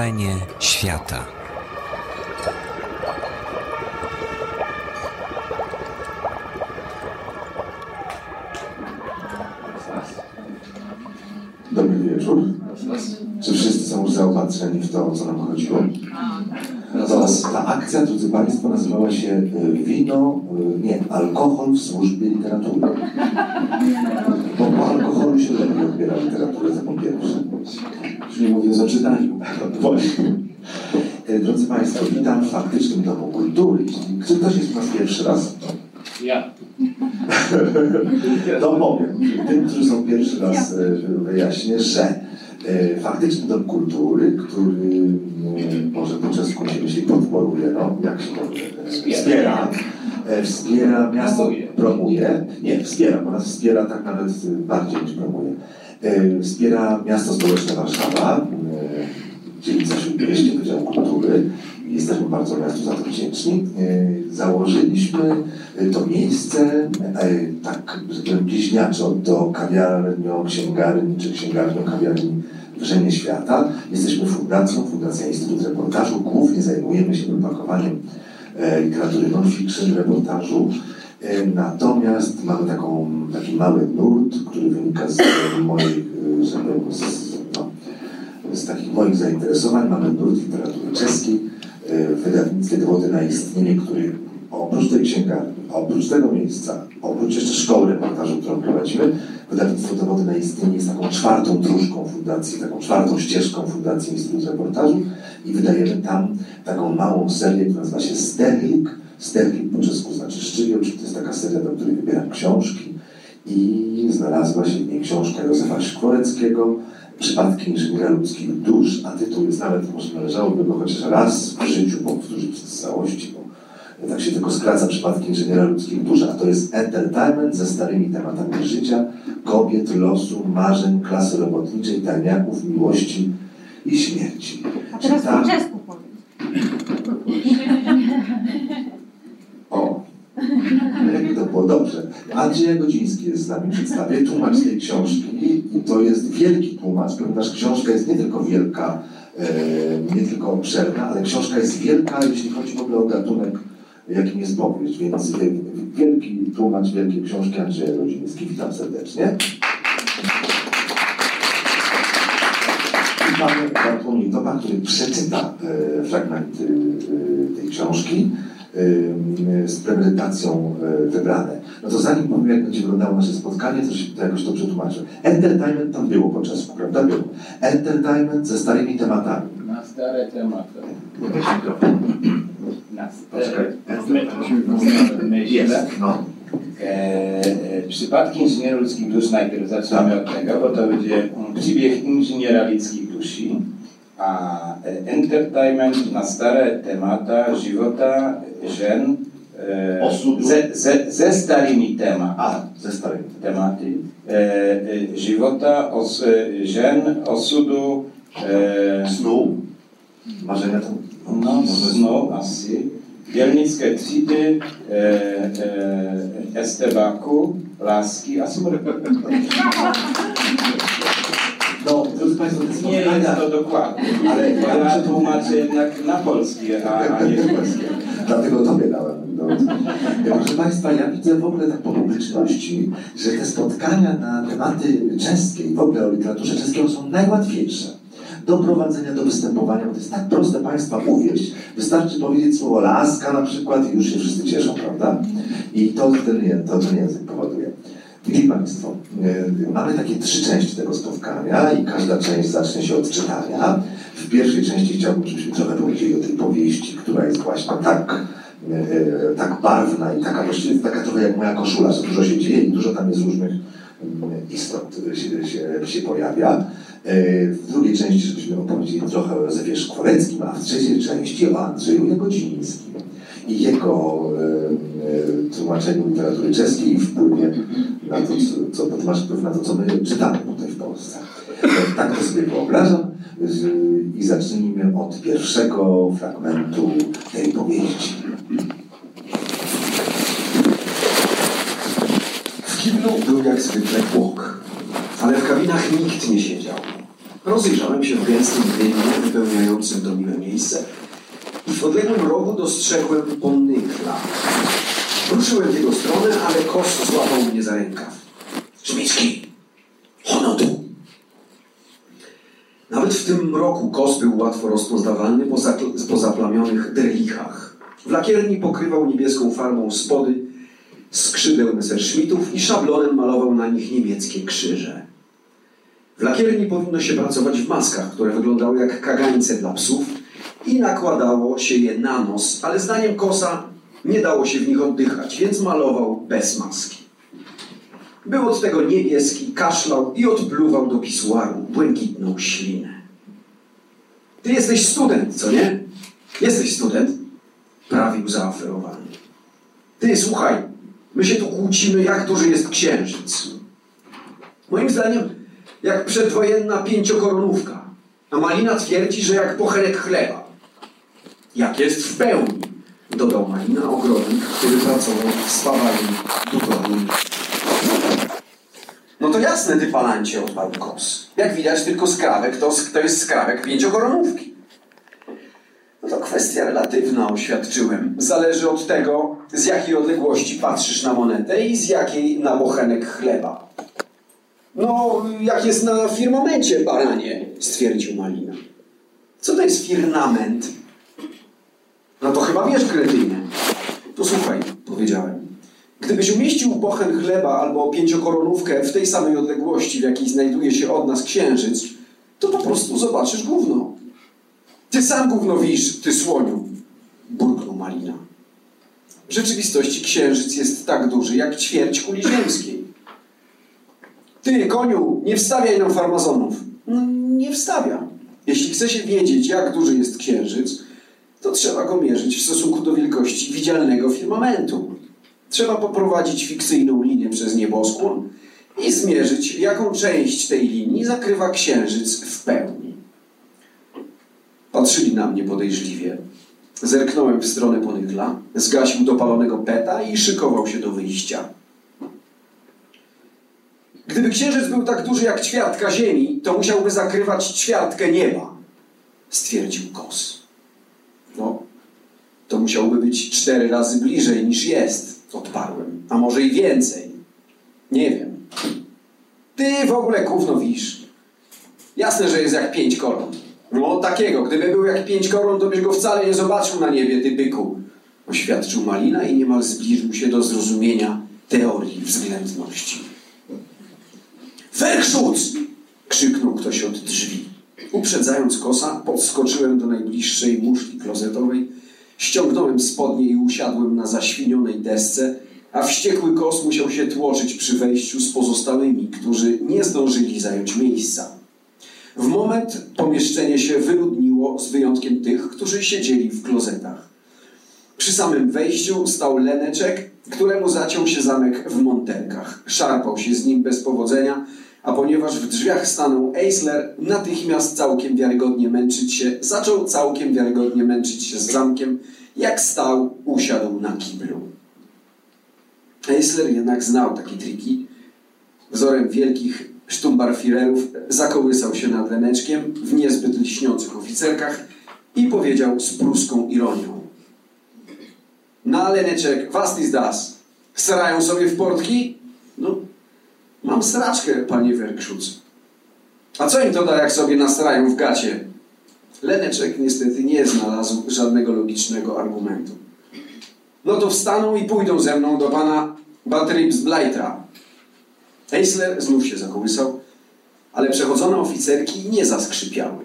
wrzenie świata. Dobry wieczór. Czy wszyscy są już zaopatrzeni w to, co nam chodziło? Ta akcja, drodzy Państwo, nazywała się y, Wino, y, nie, alkohol w służbie literatury. Bo po alkoholu się lepiej odbiera literaturę, za po pierwsze. Już nie mówiąc o czytaniu. Właśnie. Y, Drodzy Państwo, witam w faktycznym Domu Kultury. Czy ktoś jest u nas pierwszy raz? Ja. To powiem. Tym, którzy są pierwszy raz, e, wyjaśnię, że e, faktyczny dom kultury, który mm, może po czesku się myśli podporuje, no jak się powie, e, Wspiera. wspiera, e, miasto, Promuje. nie, wspiera, bo nas wspiera tak nawet e, bardziej niż promuje. E, Wspiera miasto stołeczne Warszawa, e, dzielnica Śródmieście, Wydział Kultury. Jesteśmy bardzo miastu za to wdzięczni. E, Założyliśmy e, to miejsce e, tak, że bliźniaczo do kawiarnią, księgarni czy księgarnią kawiarni Wrzenie Świata. Jesteśmy fundacją, Fundacja Instytut Reportażu. Głównie zajmujemy się propagowaniem e, literatury non-fiction, reportażu. Natomiast mamy taką, taki mały nurt, który wynika z e, że powiem, z, z takich moich zainteresowań. Mamy nurt literatury czeskiej e, w wydawnictwie Dowody na istnienie, który oprócz tej księgarni, oprócz tego miejsca, oprócz jeszcze szkoły reportażu, którą prowadzimy, wydawnictwo Dowody na istnienie jest taką czwartą dróżką fundacji, taką czwartą ścieżką Fundacji Instytut Reportażu i wydajemy tam taką małą serię, która nazywa się Sterlik. Sterlik po czesku znaczy szczywioł, czyli to jest taka seria, do której wybieram książki i znalazła się w niej książka Józefa Szkworeckiego Przypadki inżyniera ludzkich dusz, a tytuł jest nawet, może należałoby go chociaż raz w życiu powtórzyć w całości, bo tak się tylko skraca Przypadki inżyniera ludzkich dusz, a to jest entertainment ze starymi tematami życia, kobiet, losu, marzeń, klasy robotniczej, tajniaków, miłości i śmierci. A teraz po czesku powiedz. To było dobrze. Andrzej Godziński jest z nami, przedstawię tłumacz tej książki i to jest wielki tłumacz, ponieważ książka jest nie tylko wielka, e, nie tylko obszerna, ale książka jest wielka, jeśli chodzi w ogóle o gatunek, jakim jest powieść, więc wie- wielki tłumacz wielkiej książki Andrzeja Godziński. Witam serdecznie. I mamy Bartłomiej który przeczyta e, fragmenty e, tej książki z premedytacją e, wybrane. No to zanim powiem, jak będzie wyglądało nasze spotkanie, to, się, to jakoś to przetłumaczę. Entertainment tam było po czesku, prawda? Było. Entertainment ze starymi tematami. Na stare tematy. Weź mikrofon. Na stare myślę. No. E, e, przypadki inżyniera ludzkich dusz najpierw zaczynamy od tego, bo to będzie przybieg inżyniera ludzkich duszy, a e, entertainment na stare temata żywota, żen, e, Osudu. ze, ze, ze starymi tematami. A, ze starymi. tematy e, e, żywota, os, e, żen, osudu, e, Snu. Marzenia to... no, snu asi, dzielnickie třídy, e, e, estebaku, laski a smrti. Państwo, te Nie jest to dokładnie, ale ja tłumaczę jednak na polski, a, a nie polski. Dlatego tobie dałem. No. Proszę Państwa, ja widzę w ogóle tak po publiczności, że te spotkania na tematy czeskie i w ogóle o literaturze czeskiej są najłatwiejsze do prowadzenia, do występowania, bo to jest tak proste Państwa uwieść. Wystarczy powiedzieć słowo laska na przykład i już się wszyscy cieszą, prawda? I to ten, to ten język powoduje. Widzieli Państwo, e, mamy takie trzy części tego spotkania i każda część zacznie się od czytania. W pierwszej części chciałbym, żebyśmy trochę powiedzieli o tej powieści, która jest właśnie tak, e, tak barwna i taka właściwie taka trochę jak moja koszula, że dużo się dzieje i dużo tam jest różnych mm, istot się, się, się pojawia. E, W drugiej części, żebyśmy opowiedzieli trochę o Józefie Szkworeckim, a w trzeciej części o Andrzeju Jagodzińskim i jego tłumaczeniu literatury czeskiej i wpływie na to, co, co masz wpływ na to, co my czytamy tutaj w Polsce. E, Tak to sobie wyobrażam i zacznijmy od pierwszego fragmentu tej powieści. W kiblu był jak zwykle tłok, ale w kabinach nikt nie siedział. Rozejrzałem się w gęstym dynie wypełniającym to miłe miejsce i w odległym rogu dostrzegłem ponykla. Ruszyłem w jego stronę, ale kos złapał mnie za rękaw. Szmicki, ono tu! Nawet w tym mroku kos był łatwo rozpoznawalny po, zakl- po zaplamionych derlichach. W lakierni pokrywał niebieską farbą spody skrzydeł Messerschmittów i szablonem malował na nich niemieckie krzyże. W lakierni powinno się pracować w maskach, które wyglądały jak kagańce dla psów i nakładało się je na nos, ale zdaniem Kosa nie dało się w nich oddychać, więc malował bez maski. Był od tego niebieski, kaszlał i odpluwał do pisuaru błękitną ślinę. Ty jesteś student, co nie? Jesteś student? Prawił zaoferowany. Ty, słuchaj, my się tu kłócimy, jak duży jest księżyc. Moim zdaniem, jak przedwojenna pięciokoronówka. A Malina twierdzi, że jak pochenek chleba. Jak jest w pełni, dodał Malina ogrodnik, który pracował w duchownym. No to jasne, ty palancie, odparł kos. Jak widać, tylko skrawek to, to jest skrawek pięciokoronówki. No to kwestia relatywna, oświadczyłem. Zależy od tego, z jakiej odległości patrzysz na monetę i z jakiej na bochenek chleba. No, jak jest na firmamencie, baranie, stwierdził Malina. Co to jest firmament? No to chyba wiesz, kretynie. To słuchaj, powiedziałem. Gdybyś umieścił bochen chleba albo pięciokoronówkę w tej samej odległości, w jakiej znajduje się od nas księżyc, to po prostu zobaczysz gówno. Ty sam gówno widzisz, ty słoniu, burknął Malina. W rzeczywistości księżyc jest tak duży, jak ćwierć kuli ziemskiej. Ty, koniu, nie wstawiaj nam farmazonów. No, nie wstawiam. Jeśli chce się wiedzieć, jak duży jest księżyc, to trzeba go mierzyć w stosunku do wielkości widzialnego firmamentu. Trzeba poprowadzić fikcyjną linię przez nieboskłon i zmierzyć, jaką część tej linii zakrywa księżyc w pełni. Patrzyli na mnie podejrzliwie. Zerknąłem w stronę Ponykla, zgasił dopalonego peta i szykował się do wyjścia. Gdyby księżyc był tak duży jak ćwiartka Ziemi, to musiałby zakrywać ćwiartkę nieba, stwierdził Kos. To musiałby być cztery razy bliżej niż jest, odparłem. A może i więcej. Nie wiem. Ty w ogóle gówno wisz. Jasne, że jest jak pięć koron. No takiego. Gdyby był jak pięć koron, to byś go wcale nie zobaczył na niebie, ty byku. Oświadczył Malina i niemal zbliżył się do zrozumienia teorii względności. Werkschutz! krzyknął ktoś od drzwi. Uprzedzając kosa, podskoczyłem do najbliższej muszli klozetowej, ściągnąłem spodnie i usiadłem na zaświnionej desce, a wściekły kos musiał się tłoczyć przy wejściu z pozostałymi, którzy nie zdążyli zająć miejsca. W moment pomieszczenie się wyludniło, z wyjątkiem tych, którzy siedzieli w klozetach. Przy samym wejściu stał Leneczek, któremu zaciął się zamek w montenkach. Szarpał się z nim bez powodzenia, a ponieważ w drzwiach stanął Eisler, natychmiast całkiem wiarygodnie męczyć się, zaczął całkiem wiarygodnie męczyć się z zamkiem, jak stał, usiadł na kiblu. Eisler jednak znał takie triki. Wzorem wielkich sztumbarfirerów zakołysał się nad Leneczkiem w niezbyt lśniących oficerkach i powiedział z pruską ironią. Na Leneczek, was ist das? Starają sobie w portki? Mam straczkę, panie Werkschutz. A co im to da, jak sobie nastrają w gacie? Leneczek niestety nie znalazł żadnego logicznego argumentu. No to wstaną i pójdą ze mną do pana Batribs Blaitra. Eisler znów się zakołysał, ale przechodzone oficerki nie zaskrzypiały.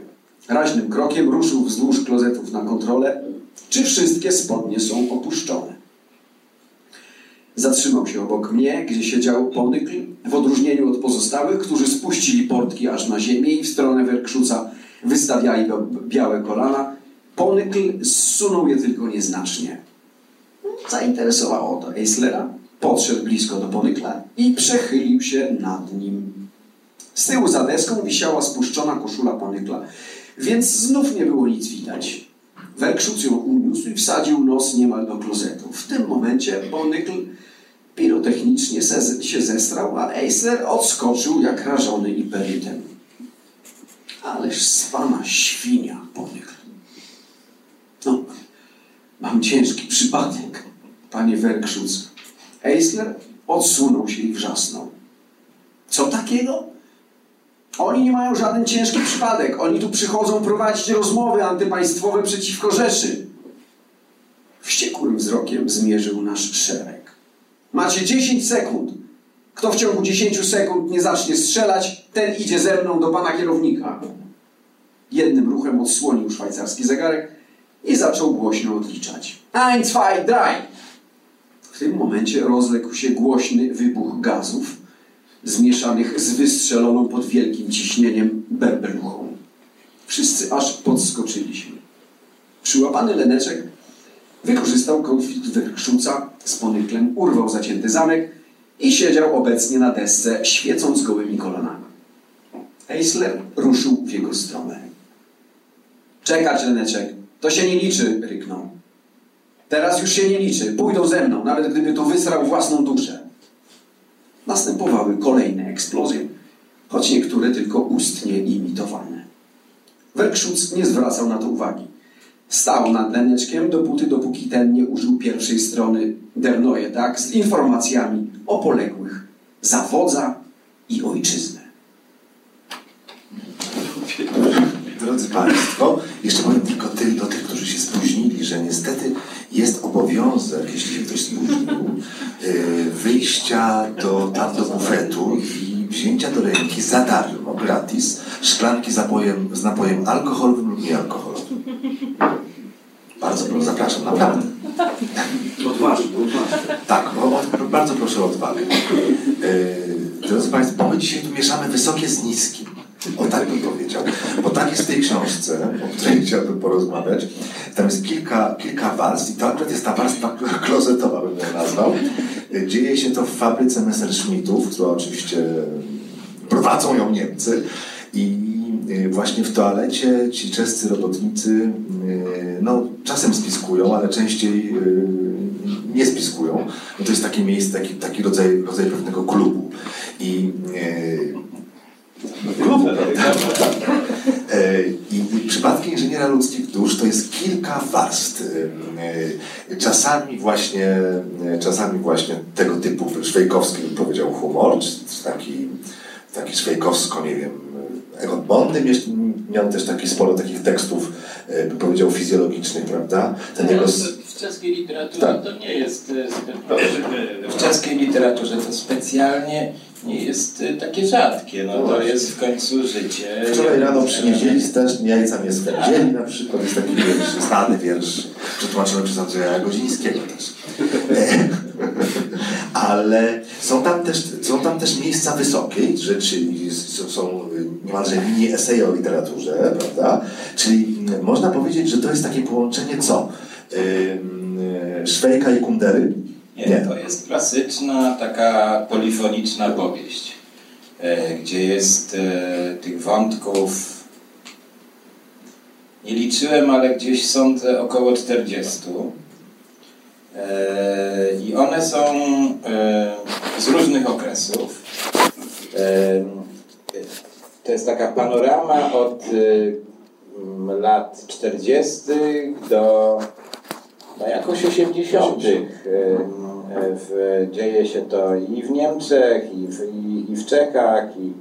Raźnym krokiem ruszył wzdłuż klozetów na kontrolę, czy wszystkie spodnie są opuszczone. Zatrzymał się obok mnie, gdzie siedział ponykl, w odróżnieniu od pozostałych, którzy spuścili portki aż na ziemię i w stronę Werkszuca wystawiali białe kolana. Ponykl zsunął je tylko nieznacznie. Zainteresowało to Eislera. Podszedł blisko do Ponykla i przechylił się nad nim. Z tyłu za deską wisiała spuszczona koszula Ponykla, więc znów nie było nic widać. Werkszuc ją uniósł i wsadził nos niemal do klozetu. W tym momencie Ponykl pirotechnicznie się zestrał, a Eisler odskoczył jak rażony iperytem. Ależ z pana świnia, pomyśl. No, mam ciężki przypadek, panie Werkschutz. Eisler odsunął się i wrzasnął. Co takiego? Oni nie mają żaden ciężki przypadek. Oni tu przychodzą prowadzić rozmowy antypaństwowe przeciwko Rzeszy. Wściekłym wzrokiem zmierzył nasz szereg. Macie 10 sekund. Kto w ciągu 10 sekund nie zacznie strzelać, ten idzie ze mną do pana kierownika. Jednym ruchem odsłonił szwajcarski zegarek i zaczął głośno odliczać. Ein, zwei, drei. W tym momencie rozległ się głośny wybuch gazów zmieszanych z wystrzeloną pod wielkim ciśnieniem berbeluchą. Wszyscy aż podskoczyliśmy. Przyłapany Leneczek wykorzystał konflikt Werkszuca z Ponyklem, urwał zacięty zamek i siedział obecnie na desce, świecąc gołymi kolanami. Eisler ruszył w jego stronę. Czekać, Leneczek, to się nie liczy, ryknął. Teraz już się nie liczy, pójdą ze mną, nawet gdyby to wysrał własną duszę. Następowały kolejne eksplozje, choć niektóre tylko ustnie imitowane. Werkschutz nie zwracał na to uwagi. Stał nad Leneczkiem dopóty, dopóki ten nie użył pierwszej strony Der Neue tak, z informacjami o poległych za wodza i ojczyznę. Drodzy Państwo, jeszcze powiem tylko tym, do tych, którzy się spóźnili, że niestety jest obowiązek, jeśli się ktoś spóźnił, yy, wyjścia do, tam do bufetu i wzięcia do ręki za darmo, gratis, szklanki z napojem, z napojem alkoholowym lub niealkoholowym. Bardzo proszę, zapraszam, naprawdę. Odważnie, odważnie. Tak, o, bardzo proszę o odwagę. Yy, drodzy Państwo, bo my dzisiaj tu mieszamy wysokie z niskim. O tak bym powiedział. Bo tak jest w tej książce, o której chciałbym porozmawiać. Tam jest kilka, kilka warstw i to akurat jest ta warstwa klozetowa, bym ją nazwał. Yy, Dzieje się to w fabryce Messerschmittów, która oczywiście prowadzą ją Niemcy. I właśnie w toalecie ci czescy robotnicy yy, no, czasem spiskują, ale częściej yy, nie spiskują. No to jest takie miejsce, taki, taki rodzaj, rodzaj pewnego klubu. I yy, klubu, prawda? E, I, I przypadki inżyniera ludzkich dusz to jest kilka warstw. Czasami właśnie, czasami właśnie tego typu szwejkowski bym powiedział humor, czy taki, taki szwejkowsko, nie wiem, Egon Bondy miesz- miał też taki sporo takich tekstów, e, bym powiedział, fizjologicznych, prawda? Ten jego... W czeskiej literaturze Tak. to nie jest e, W czeskiej literaturze to specjalnie nie jest e, takie rzadkie. No to jest w końcu życie. Wczoraj rano przy niedzieli też jajca mnie swędzili na przykład. Jest taki wiersz, stany wiersz, przetłumaczony przez Andrzeja Godzińskiego też. Ale są tam też, są tam też miejsca wysokie, że, czyli są niemalże mini eseje o literaturze, prawda? Czyli mm, można powiedzieć, że to jest takie połączenie co? E, Szwejka i Kundery? Nie, to jest klasyczna, taka polifoniczna powieść, e, gdzie jest e, tych wątków, nie liczyłem, ale gdzieś sądzę około 40. E, I one są e, z różnych okresów. E, To jest taka panorama od lat 40. do no jakoś 80. e, W, dzieje się to i w Niemczech, i w, i, i w Czechach, i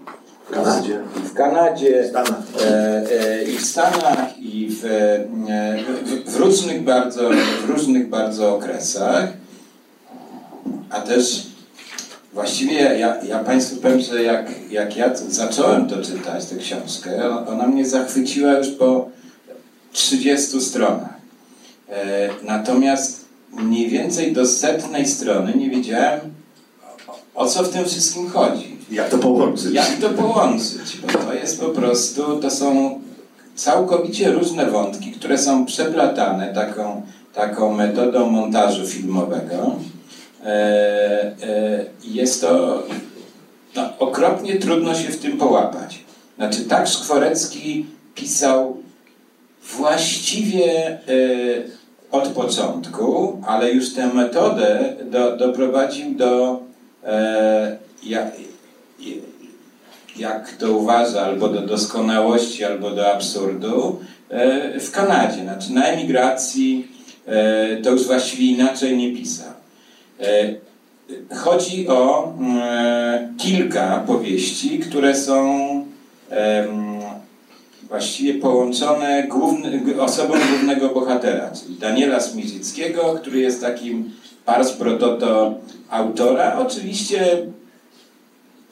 W Kanadzie. i w Kanadzie, Stanach. e, e, i w Stanach, i w, e, w, w, różnych bardzo, w różnych bardzo okresach. A też właściwie ja, ja Państwu powiem, że jak, jak ja zacząłem to czytać, tę książkę, ona mnie zachwyciła już po 30 stronach. Natomiast mniej więcej do setnej strony nie wiedziałem, o co w tym wszystkim chodzi. Jak to połączyć? Jak to połączyć? Bo to jest po prostu, to są całkowicie różne wątki, które są przeplatane taką, taką metodą montażu filmowego. E, e, Jest to no, okropnie trudno się w tym połapać. Znaczy, tak Szkworecki pisał właściwie e, od początku, ale już tę metodę do, doprowadził do jak to uważa, albo do doskonałości, albo do absurdu e, w Kanadzie. Znaczy na emigracji e, to już właściwie inaczej nie pisał. E, chodzi o kilka powieści, które są właściwie połączone główny, osobą głównego bohatera, czyli Daniela Smirzyckiego, który jest takim pars prototo autora. Oczywiście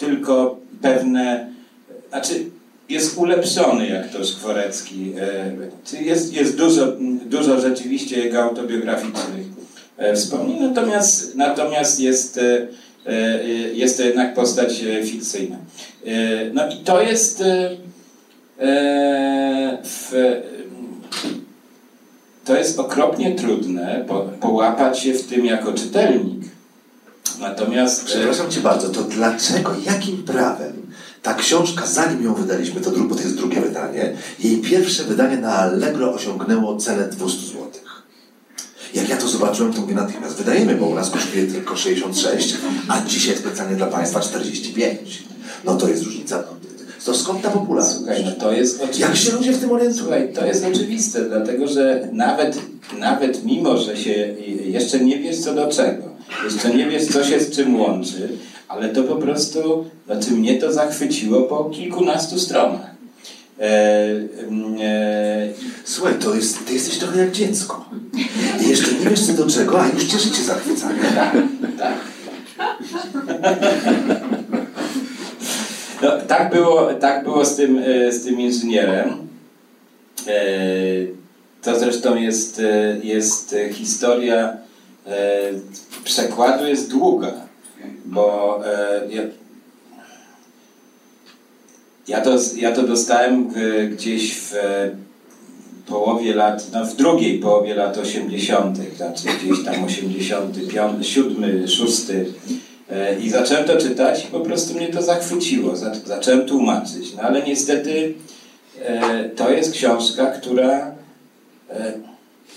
tylko pewne, znaczy jest ulepszony, jak to Szkworecki. E, jest, jest dużo, dużo rzeczywiście jego autobiograficznych e, wspomnień, natomiast, natomiast jest, e, jest to jednak postać fikcyjna. No i to jest w, to jest okropnie trudne po, połapać się w tym jako czytelnik. Natomiast... Przepraszam Cię bardzo, to dlaczego, jakim prawem ta książka, zanim ją wydaliśmy, to, bo to jest drugie wydanie, jej pierwsze wydanie na Allegro osiągnęło cenę 200 zł. Jak ja to zobaczyłem, to mówię natychmiast, wydajemy, bo u nas kosztuje tylko 66, a dzisiaj specjalnie dla Państwa 45. No to jest różnica. To skąd ta popularność? Słuchaj, no to jest oczywiste. Jak się ludzie w tym orientują? Słuchaj, to jest oczywiste, dlatego że nawet, nawet mimo, że się jeszcze nie wiesz co do czego, jeszcze nie wiesz co się z czym łączy, ale to po prostu, znaczy mnie to zachwyciło po kilkunastu stronach. E, e, Słuchaj, to jest, ty jesteś trochę jak dziecko. I jeszcze nie wiesz co do czego, a już cię życie zachwyca. Tak, tak. No, tak, było, tak było z tym, e, z tym inżynierem. E, to zresztą jest, e, jest historia przekładu jest długa, bo ja, ja, to, ja to dostałem gdzieś w połowie lat, no w drugiej połowie lat 80., znaczy gdzieś tam 85, 7, 6 E, I zacząłem to czytać i po prostu mnie to zachwyciło. Zacząłem tłumaczyć. No ale niestety e, to jest książka, która e,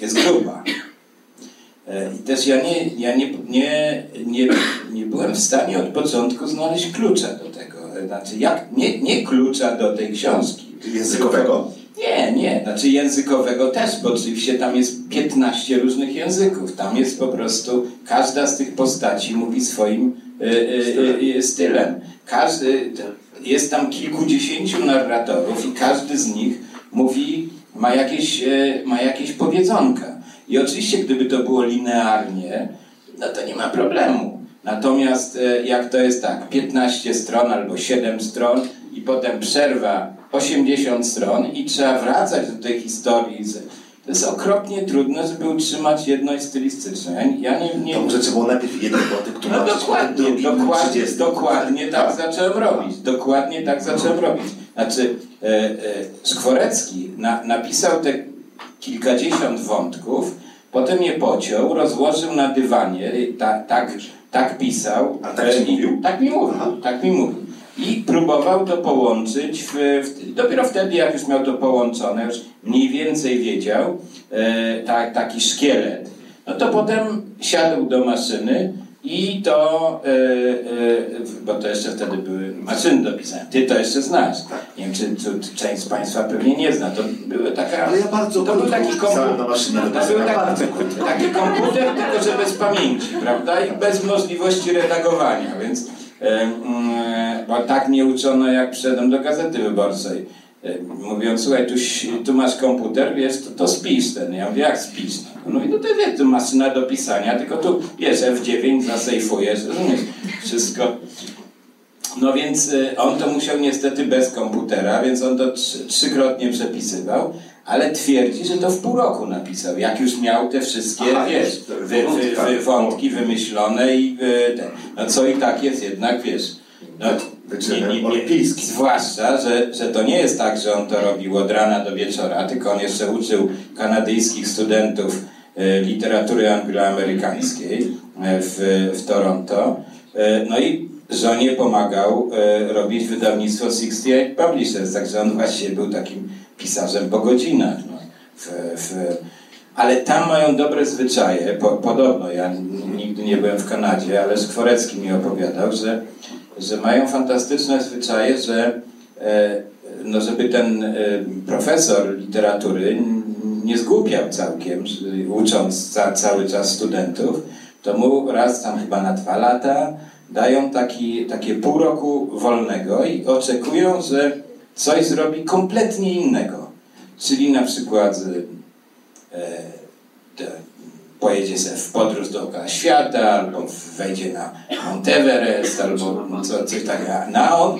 jest gruba. I też ja, nie, ja nie, nie, nie, nie byłem w stanie od początku znaleźć klucza do tego. Znaczy, jak, nie, nie klucza do tej książki. Językowego? Nie, nie. Znaczy językowego też, bo oczywiście tam jest 15 różnych języków. Tam jest po prostu, każda z tych postaci mówi swoim Y, y, y, stylem. Każdy, jest tam kilkudziesięciu narratorów i każdy z nich mówi, ma jakieś, ma jakieś powiedzonka. I oczywiście, gdyby to było linearnie, no to nie ma problemu. Natomiast jak to jest tak, 15 stron albo 7 stron i potem przerwa 80 stron i trzeba wracać do tej historii to jest okropnie trudne, żeby utrzymać jedność stylistyczną. Ja, ja nie, nie... To może trzeba było najpierw jeden wątek tłumaczyć, no dokładnie, dokładnie, dokładnie tak, tak zacząłem robić. Dokładnie tak zacząłem robić. Znaczy, e, e, Skworecki na, napisał te kilkadziesiąt wątków, potem je pociął, rozłożył na dywanie, ta, tak, tak pisał. A tak ci mówił? Tak mi mówił, tak mi mówił i próbował to połączyć. W, w, dopiero wtedy, jak już miał to połączone, już mniej więcej wiedział, e, tak, taki szkielet, no to potem siadł do maszyny i to, e, e, bo to jeszcze wtedy były maszyny do pisania. Ty to jeszcze znasz. Nie wiem, czy, czy, część z Państwa pewnie nie zna. To były taka... Ale ja bardzo to był taki komputer, na maszynie to był taki, taki komputer, tylko że bez pamięci, prawda? I bez możliwości redagowania, więc Mm, bo tak mnie uczono, jak przyszedłem do Gazety Wyborczej. Mówiąc, słuchaj, tu, tu masz komputer, wiesz, to, to spisz ten. Ja mówię, jak spisz? No i no to wiesz, tu maszyna do pisania, tylko tu, wiesz, F9 zasejfujesz, rozumiesz? Wszystko. No więc y, on to musiał niestety bez komputera, więc on to trzy, trzykrotnie przepisywał ale twierdzi, że to w pół roku napisał, jak już miał te wszystkie, Aha, wiesz, wy, wy, wy, wątki wymyślone i ten. No co i tak jest jednak, wiesz, no, nie, nie, nie, zwłaszcza, że, że to nie jest tak, że on to robił od rana do wieczora, tylko on jeszcze uczył kanadyjskich studentów e, literatury angloamerykańskiej e, w, w Toronto. E, no i żonie pomagał robić wydawnictwo 68 Publishers, także on właśnie był takim pisarzem po godzinach. No. W, w, ale tam mają dobre zwyczaje. Po, podobno, ja nigdy nie byłem w Kanadzie, ale Skworecki mi opowiadał, że, że mają fantastyczne zwyczaje, że e, no żeby ten e, profesor literatury nie zgłupiał całkiem, ucząc ca, cały czas studentów, to mu raz tam chyba na dwa lata dają taki, takie pół roku wolnego i oczekują, że coś zrobi kompletnie innego. Czyli na przykład e, pojedzie sobie w podróż dookoła świata, albo wejdzie na Mount Everest, albo co, coś takiego. No a on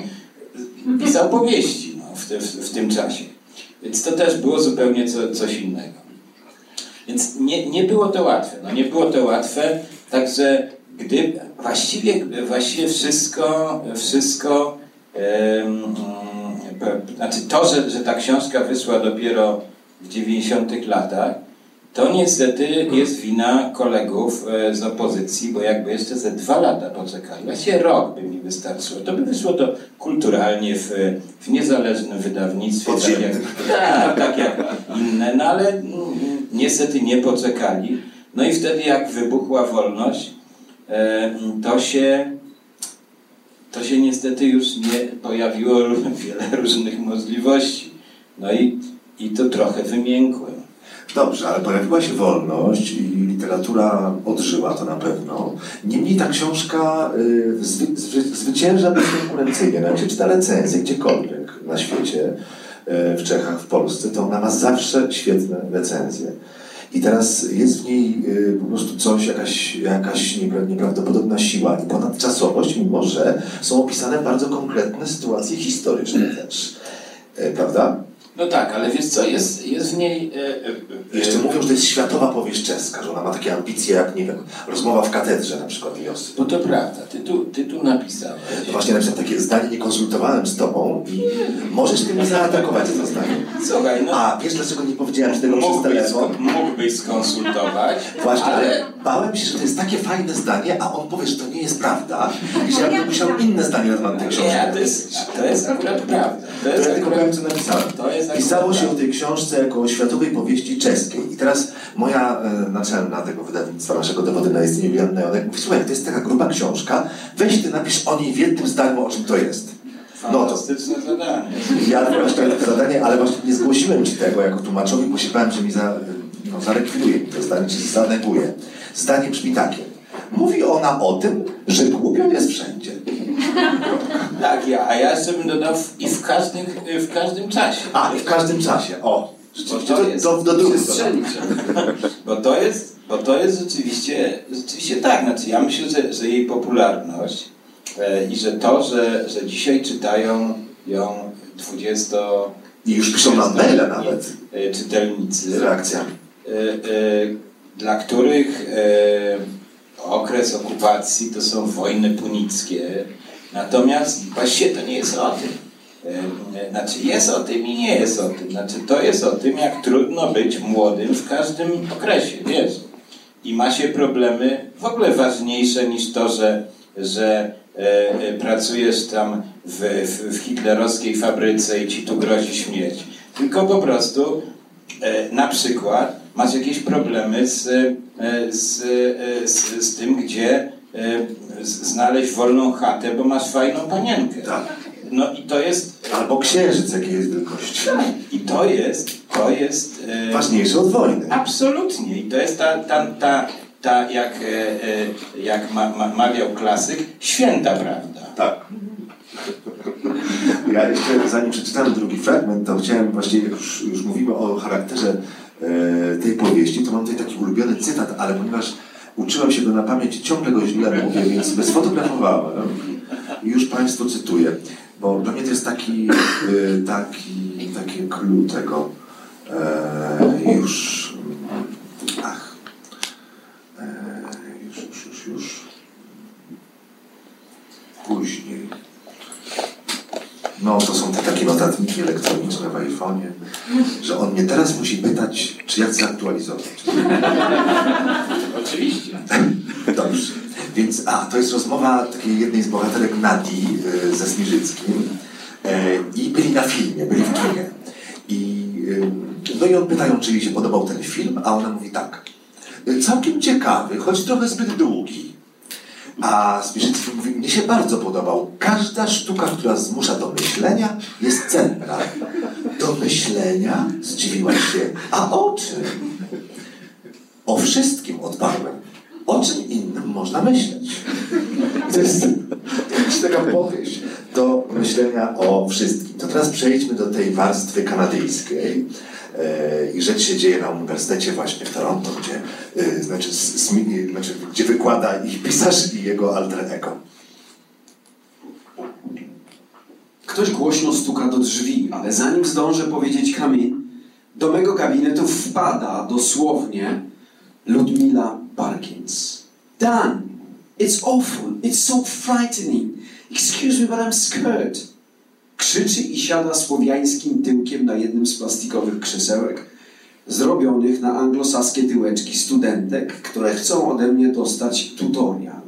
pisał powieści no, w, te, w, tym czasie. Więc to też było zupełnie co, coś innego. Więc nie, nie było to łatwe. No, nie było to łatwe, także gdy właściwie, właściwie wszystko, wszystko um, znaczy to, że, że ta książka wyszła dopiero w 90 latach, to niestety jest wina kolegów e, z opozycji, bo jakby jeszcze ze dwa lata poczekali, właściwie rok by mi wystarczyło, to by wyszło to kulturalnie w, w niezależnym wydawnictwie, tak jak, tak, tak jak inne, no ale niestety nie poczekali. No i wtedy jak wybuchła wolność, e, to się to się niestety już nie pojawiło wiele różnych możliwości. No i, i to trochę wymiękłem. Dobrze, ale pojawiła się wolność i literatura odżyła, to na pewno. Niemniej ta książka y, zwy, zwy, zwycięża bezkonkurencyjnie. Jak czyta recenzję gdziekolwiek na świecie, y, w Czechach, w Polsce, to ona ma zawsze świetne recenzje. I teraz jest w niej y, po prostu coś, jakaś, jakaś nieprawdopodobna siła i ponadczasowość, mimo że są opisane bardzo konkretne sytuacje historyczne też. Prawda? No tak, ale wiesz co, jest, jest w niej... E, e, Jeszcze mówią, że to jest światowa powieść czeska, że ona ma takie ambicje jak, nie wiem, rozmowa w katedrze na przykład wiosny. No to prawda, ty tu, ty tu napisałeś. No właśnie napisałem takie zdanie, nie konsultowałem z tobą i możesz ty mnie zaatakować za to zdanie. Słuchaj, no... A, wiesz dlaczego nie powiedziałem tego przez telefon? Mógłbyś skonsultować, Właśnie, ale... bałem się, że to jest takie fajne zdanie, a on powie, że to nie jest prawda i że ja bym musiał inne zdanie na temat tej książki. Nie, to jest, to jest akurat prawda. To, jest to ja tylko powiem, co napisałem. To jest Pisało się o tej książce jako o światowej powieści czeskiej. I teraz moja e, naczelna tego wydawnictwa, naszego dowody na istnienie Julianna Jonek mówi, słuchaj, to jest taka gruba książka, weź ty napisz o niej w jednym zdaniu, o czym to jest. No to zadanie. Ja właśnie takie zadanie, ale właśnie nie zgłosiłem ci tego jako tłumaczowi, bo się bałem, że mi za, no, zarekwiruje mi to zdanie, czy zaneguje. Zdanie brzmi takie. Mówi ona o tym, że głupią jest wszędzie. Tak, ja, a ja jeszcze bym dodał w, i w każdym, w każdym czasie. A, i w każdym czasie, o. Rzeczywiście, to, jest, do, do, do bo to jest, bo to jest rzeczywiście, rzeczywiście tak. Znaczy, ja myślę, że, że jej popularność e, i że to, że, że dzisiaj czytają ją 20 i już piszą na maile nawet e, czytelnicy z reakcjami e, e, dla których e, okres okupacji to są wojny punickie Natomiast właściwie to nie jest o tym. E, znaczy jest o tym i nie jest o tym. Znaczy to jest o tym, jak trudno być młodym w każdym okresie, wiesz. I ma się problemy w ogóle ważniejsze niż to, że, że e, e pracujesz tam w, w, w, hitlerowskiej fabryce i ci tu grozi śmierć. Tylko po prostu e, na przykład masz jakieś problemy z, e, z, e, z, z tym, gdzie znaleźć wolną chatę, bo masz fajną panienkę. Tak. No i to jest... Albo księżyc, jakiej jest wielkości. Tak. I to jest... To jest e... Ważniejsze od wojny. Absolutnie. I to jest ta, ta, ta, ta jak, e, e, jak ma, ma, mawiał klasyk, święta prawda. Tak. Ja jeszcze, zanim przeczytałem drugi fragment, to chciałem właśnie, jak już, już mówimy o charakterze e, tej powieści, to mam tutaj taki ulubiony cytat, ale ponieważ Uczyłem się go na pamięć, ciągle go źle mówię, więc sfotografowałem. I już Państwu cytuję, bo dla mnie to jest taki, y, taki, taki clue tego. E, już, ach, e, już, już, już, już, później. No, to są te takie notatniki elektroniczne w iPhone'ie, że on mnie teraz musi pytać, czy ja chcę aktualizować. Oczywiście. Dobrze. Więc, a, to jest rozmowa takiej jednej z bohaterek Nadi y, ze Smirzyckim. E, I byli na filmie, byli w kinie. I, y, no i on pytają, czy jej się podobał ten film, a ona mówi tak. Całkiem ciekawy, choć trochę zbyt długi. A Spieszycki mówi, mnie się bardzo podobał. Każda sztuka, która zmusza do myślenia, jest cenna. Do myślenia? Zdziwiłaś się. A o czym? O wszystkim odparłem. O czym innym można myśleć? To jest taka powieść do myślenia o wszystkim. To teraz przejdźmy do tej warstwy kanadyjskiej. E, I rzecz się dzieje na uniwersytecie właśnie w Toronto, gdzie, e, znaczy, znaczy, gdzie wykłada ich pisarz i jego alter ego. Ktoś głośno stuka do drzwi, ale zanim zdążę powiedzieć Kamil, do mego gabinetu wpada dosłownie Ludmila Parkins. Dan, it's awful, it's so frightening. Excuse me, but I'm scared. Krzyczy i siada słowiańskim tyłkiem na jednym z plastikowych krzesełek, zrobionych na anglosaskie tyłeczki studentek, które chcą ode mnie dostać tutorial.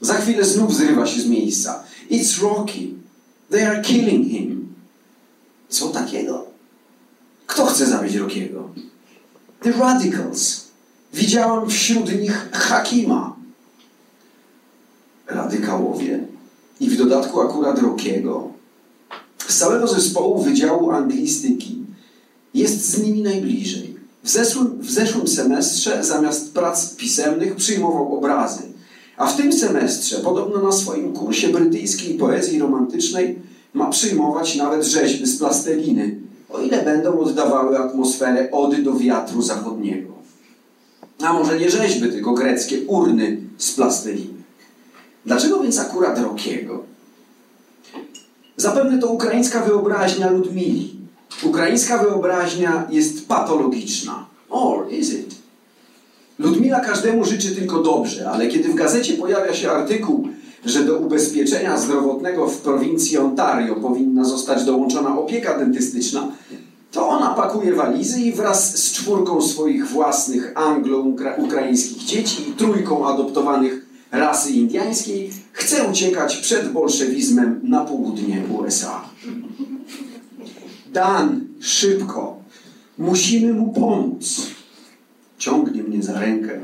Za chwilę znów zrywa się z miejsca. It's Rocky. They are killing him. Co takiego? Kto chce zabić Rockiego? The Radicals. Widziałam wśród nich Hakima. Radykałowie. I w dodatku akurat Rockiego. Z całego zespołu Wydziału Anglistyki jest z nimi najbliżej. W zeszłym, w zeszłym semestrze zamiast prac pisemnych przyjmował obrazy, a w tym semestrze, podobno na swoim kursie brytyjskiej poezji romantycznej, ma przyjmować nawet rzeźby z plasteliny, o ile będą oddawały atmosferę ody do wiatru zachodniego. A może nie rzeźby, tylko greckie urny z plasteliny. Dlaczego więc akurat Rokiego? Zapewne to ukraińska wyobraźnia Ludmili. Ukraińska wyobraźnia jest patologiczna. Or is it? Ludmila każdemu życzy tylko dobrze, ale kiedy w gazecie pojawia się artykuł, że do ubezpieczenia zdrowotnego w prowincji Ontario powinna zostać dołączona opieka dentystyczna, to ona pakuje walizy i wraz z czwórką swoich własnych anglo-ukraińskich dzieci i trójką adoptowanych rasy indiańskiej chce uciekać przed bolszewizmem na południe USA. Dan, szybko, musimy mu pomóc. Ciągnie mnie za rękę.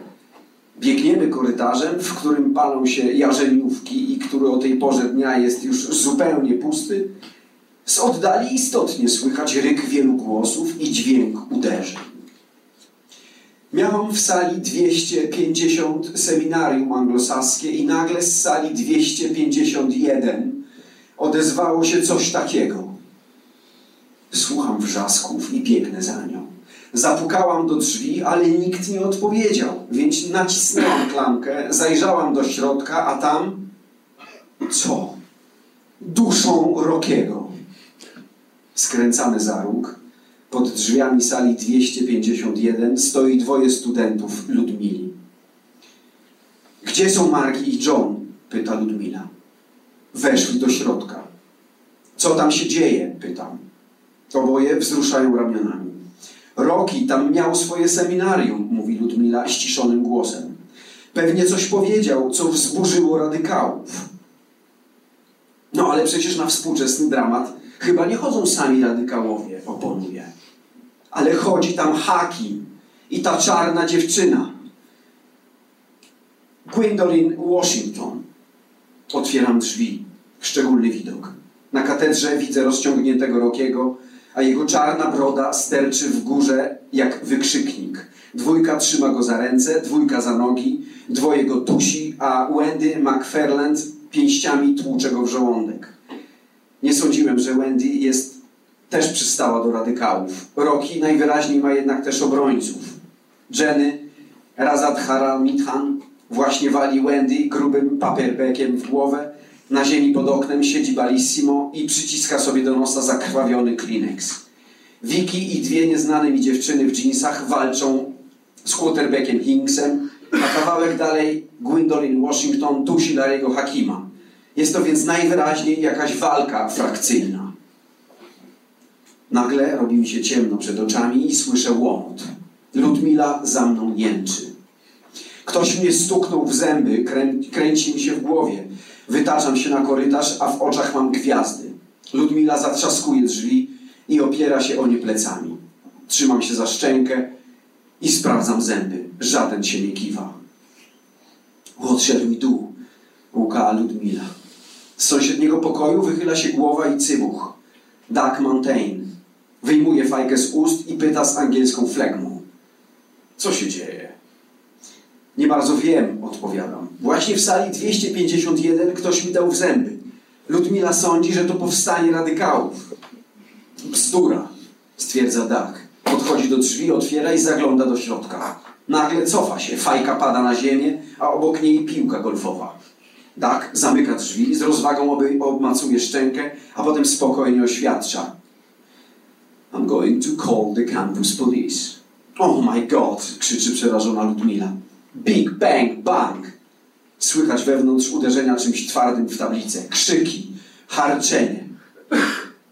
Biegniemy korytarzem, w którym palą się jarzeniówki i który o tej porze dnia jest już zupełnie pusty. Z oddali istotnie słychać ryk wielu głosów i dźwięk uderzeń. Miałam w sali 250 seminarium anglosaskie i nagle z sali 251 odezwało się coś takiego. Słucham wrzasków i biegnę za nią. Zapukałam do drzwi, ale nikt nie odpowiedział, więc nacisnęłam klamkę, zajrzałam do środka, a tam co? Duszą Rokiego. Skręcamy za róg. Pod drzwiami sali 251 stoi dwoje studentów Ludmili. Gdzie są Mark i John? pyta Ludmila. Weszli do środka. Co tam się dzieje? pytam. Oboje wzruszają ramionami. Roki tam miał swoje seminarium, mówi Ludmila ściszonym głosem. Pewnie coś powiedział, co wzburzyło radykałów. No ale przecież na współczesny dramat chyba nie chodzą sami radykałowie, oponuje. Ale chodzi tam Haki i ta czarna dziewczyna. Gwendolyn Washington. Otwieram drzwi. Szczególny widok. Na katedrze widzę rozciągniętego Rokiego, a jego czarna broda sterczy w górze jak wykrzyknik. Dwójka trzyma go za ręce, dwójka za nogi, dwoje go tusi, a Wendy McFarland pięściami tłucze go w żołądek. Nie sądziłem, że Wendy jest też przystała do radykałów. Rocky najwyraźniej ma jednak też obrońców. Jenny Razadhara Mithan właśnie wali Wendy grubym paperbackiem w głowę, na ziemi pod oknem siedzi Ballissimo i przyciska sobie do nosa zakrwawiony Kleenex. Vicky i dwie nieznane mi dziewczyny w jeansach walczą z quarterbackiem Hinksem, a kawałek dalej Gwendolyn Washington dusi Larry'ego Hakima. Jest to więc najwyraźniej jakaś walka frakcyjna. Nagle robi mi się ciemno przed oczami i słyszę łomot. Ludmila za mną jęczy. Ktoś mnie stuknął w zęby, krę kręci mi się w głowie. Wytaczam się na korytarz, a w oczach mam gwiazdy. Ludmila zatrzaskuje drzwi i opiera się o nie plecami. Trzymam się za szczękę i sprawdzam zęby. Żaden się nie kiwa. Shall we do? Łukała Ludmila. Z sąsiedniego pokoju wychyla się głowa i cybuch. Doug Montaigne. Wyjmuje fajkę z ust i pyta z angielską flegmą. Co się dzieje? Nie bardzo wiem, odpowiadam. Właśnie w sali 251 ktoś mi dał w zęby. Ludmila sądzi, że to powstanie radykałów. Bzdura, stwierdza Doug. Podchodzi do drzwi, otwiera i zagląda do środka. Nagle cofa się, fajka pada na ziemię, a obok niej piłka golfowa. Dak zamyka drzwi, z rozwagą obmacuje szczękę, a potem spokojnie oświadcza. I'm going to call the campus police. Oh my god! krzyczy przerażona Ludmila. Big bang bang! Słychać wewnątrz uderzenia czymś twardym w tablicę. Krzyki, harczenie.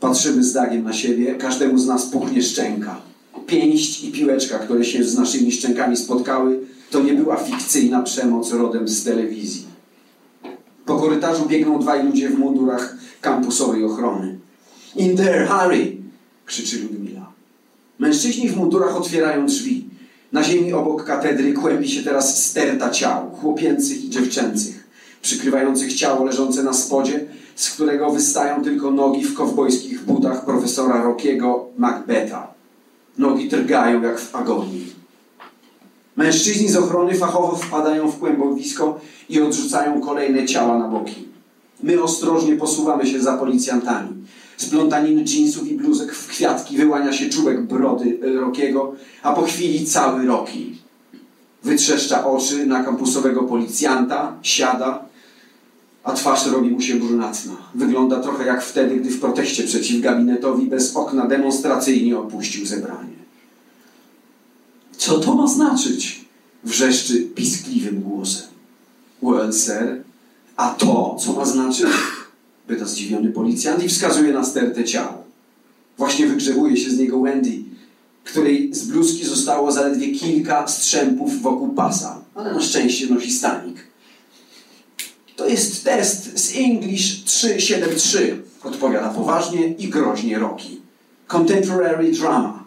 Patrzymy z Dagiem na siebie, każdemu z nas puchnie szczęka. Pięść i piłeczka, które się z naszymi szczękami spotkały, to nie była fikcyjna przemoc rodem z telewizji. Po korytarzu biegną dwaj ludzie w mundurach kampusowej ochrony. In there, hurry! krzyczy Ludmila. Mężczyźni w mundurach otwierają drzwi. Na ziemi obok katedry kłębi się teraz sterta ciał, chłopięcych i dziewczęcych, przykrywających ciało leżące na spodzie, z którego wystają tylko nogi w kowbojskich butach profesora Rockiego Macbetha. Nogi drgają jak w agonii. Mężczyźni z ochrony fachowo wpadają w kłębowisko i odrzucają kolejne ciała na boki. My ostrożnie posuwamy się za policjantami. Z plątaniny dżinsów i bluzek w kwiatki wyłania się czubek brody Rokiego, a po chwili cały Roki. Wytrzeszcza oczy na kampusowego policjanta, siada, a twarz robi mu się brunatna. Wygląda trochę jak wtedy, gdy w proteście przeciw gabinetowi bez okna demonstracyjnie opuścił zebranie. Co to ma znaczyć? Wrzeszczy piskliwym głosem. Well, sir, a to co ma znaczyć? Pyta zdziwiony policjant i wskazuje na stertę ciała. Właśnie wygrzewuje się z niego Wendy, której z bluzki zostało zaledwie kilka strzępów wokół pasa, ale na szczęście nosi stanik. To jest test z English 373, odpowiada poważnie i groźnie Rocky. Contemporary drama.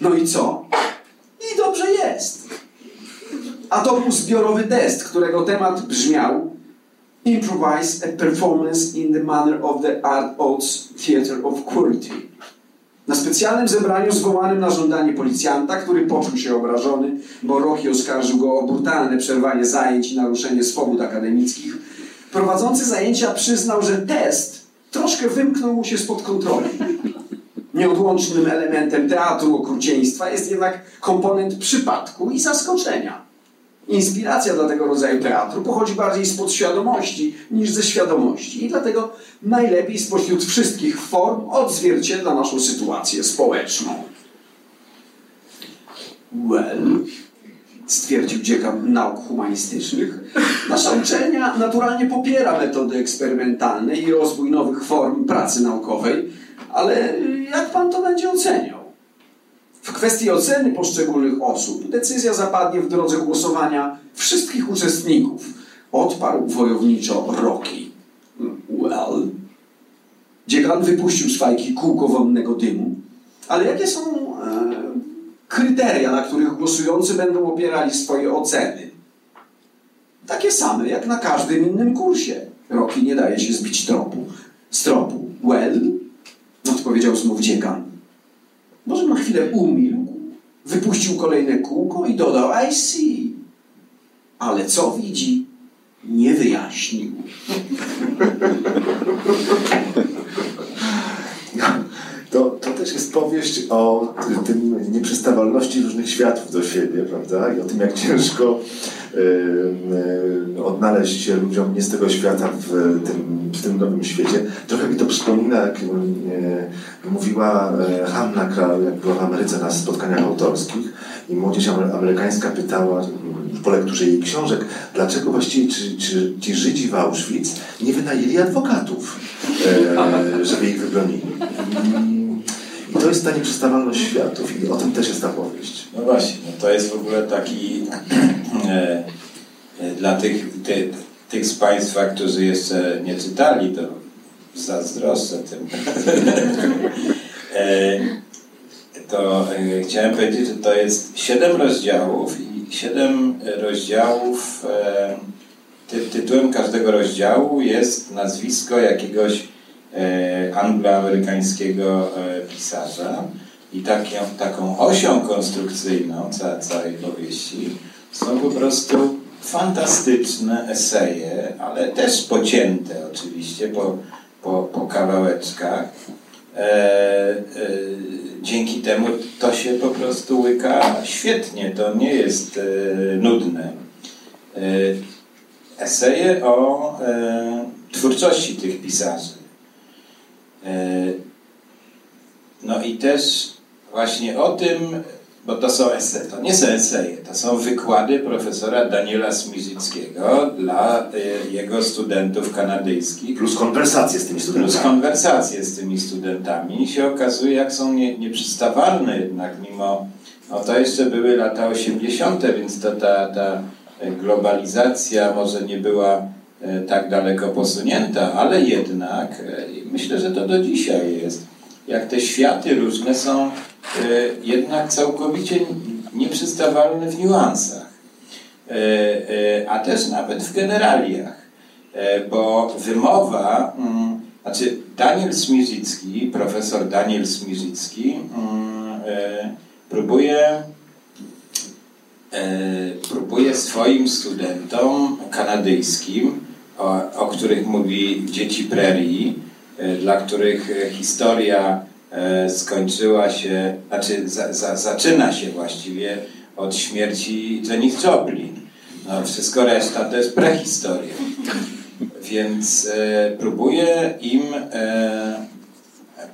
No i co? I dobrze jest. A to był zbiorowy test, którego temat brzmiał Improvise a performance in the manner of the Art Oates Theatre of Quality. Na specjalnym zebraniu zwołanym na żądanie policjanta, który poczuł się obrażony, bo Rocky oskarżył go o brutalne przerwanie zajęć i naruszenie swobód akademickich, prowadzący zajęcia przyznał, że test troszkę wymknął mu się spod kontroli. Nieodłącznym elementem teatru okrucieństwa jest jednak komponent przypadku i zaskoczenia. Inspiracja dla tego rodzaju teatru pochodzi bardziej z podświadomości niż ze świadomości i dlatego najlepiej spośród wszystkich form odzwierciedla naszą sytuację społeczną. Well, stwierdził dziekan nauk humanistycznych, nasza uczelnia naturalnie popiera metody eksperymentalne i rozwój nowych form pracy naukowej, ale jak pan to będzie oceniał? W kwestii oceny poszczególnych osób decyzja zapadnie w drodze głosowania wszystkich uczestników. Odparł wojowniczo Rocky. Well. Dziekan wypuścił z fajki kółko wonnego dymu. Ale jakie są e, kryteria, na których głosujący będą opierali swoje oceny? Takie same jak na każdym innym kursie. Rocky nie daje się zbić tropu. Z tropu. Well, odpowiedział znów dziekan. Może na chwilę umilkł, wypuścił kolejne kółko i dodał I see. Ale co widzi, nie wyjaśnił. To, to też jest powieść o tym nieprzystawalności różnych światów do siebie, prawda? I o tym, jak ciężko odnaleźć się ludziom nie z tego świata w tym, w tym nowym świecie. Trochę mi to przypomina, jak mówiła e, Hanna Kral, jak była w Ameryce na spotkaniach autorskich i młodzież amerykańska pytała po lekturze jej książek, dlaczego właściwie czy, czy ci Żydzi w Auschwitz nie wynajęli adwokatów, e, żeby ich wybronili. To jest ta nieprzystawalność światów i o tym też jest ta powieść. No właśnie, no to jest w ogóle taki e, e, dla tych, ty, tych z Państwa, którzy jeszcze nie czytali, to zazdroszczę tym. e, to e, chciałem powiedzieć, że to jest siedem rozdziałów i siedem rozdziałów e, ty, tytułem każdego rozdziału jest nazwisko jakiegoś angloamerykańskiego e, pisarza i taką, taką osią konstrukcyjną ca, całej powieści są po prostu fantastyczne eseje, ale też pocięte oczywiście po, po, po kawałeczkach. E, e, dzięki temu to się po prostu łyka świetnie, to nie jest e, nudne. E, eseje o e, twórczości tych pisarzy. E, no i też właśnie o tym, bo to są eseje, to nie są eseje, to są wykłady profesora Daniela Smizickiego dla y, jego studentów kanadyjskich. Plus konwersacje z tymi Plus studentami. konwersacje z tymi studentami i się okazuje, jak są nie, nieprzystawalne jednak mimo, no to jeszcze były lata 80., więc to ta, ta globalizacja może nie była e, tak daleko posunięta, ale jednak e, myślę, że to do dzisiaj jest. Jak te światy różne są e, jednak całkowicie nieprzystawalne w niuansach, E, e, a też nawet w generaliach, E, bo wymowa, mm, znaczy Daniel Smizicki, profesor Daniel Smizicki mm, e, próbuje e, próbuje swoim studentom kanadyjskim, o, o których mówi dzieci prerii, e, dla których e, historia e, skończyła się, znaczy za, za, zaczyna się właściwie od śmierci Janis Joplin. No, wszystko reszta to jest prehistoria. Więc e, próbuję im e,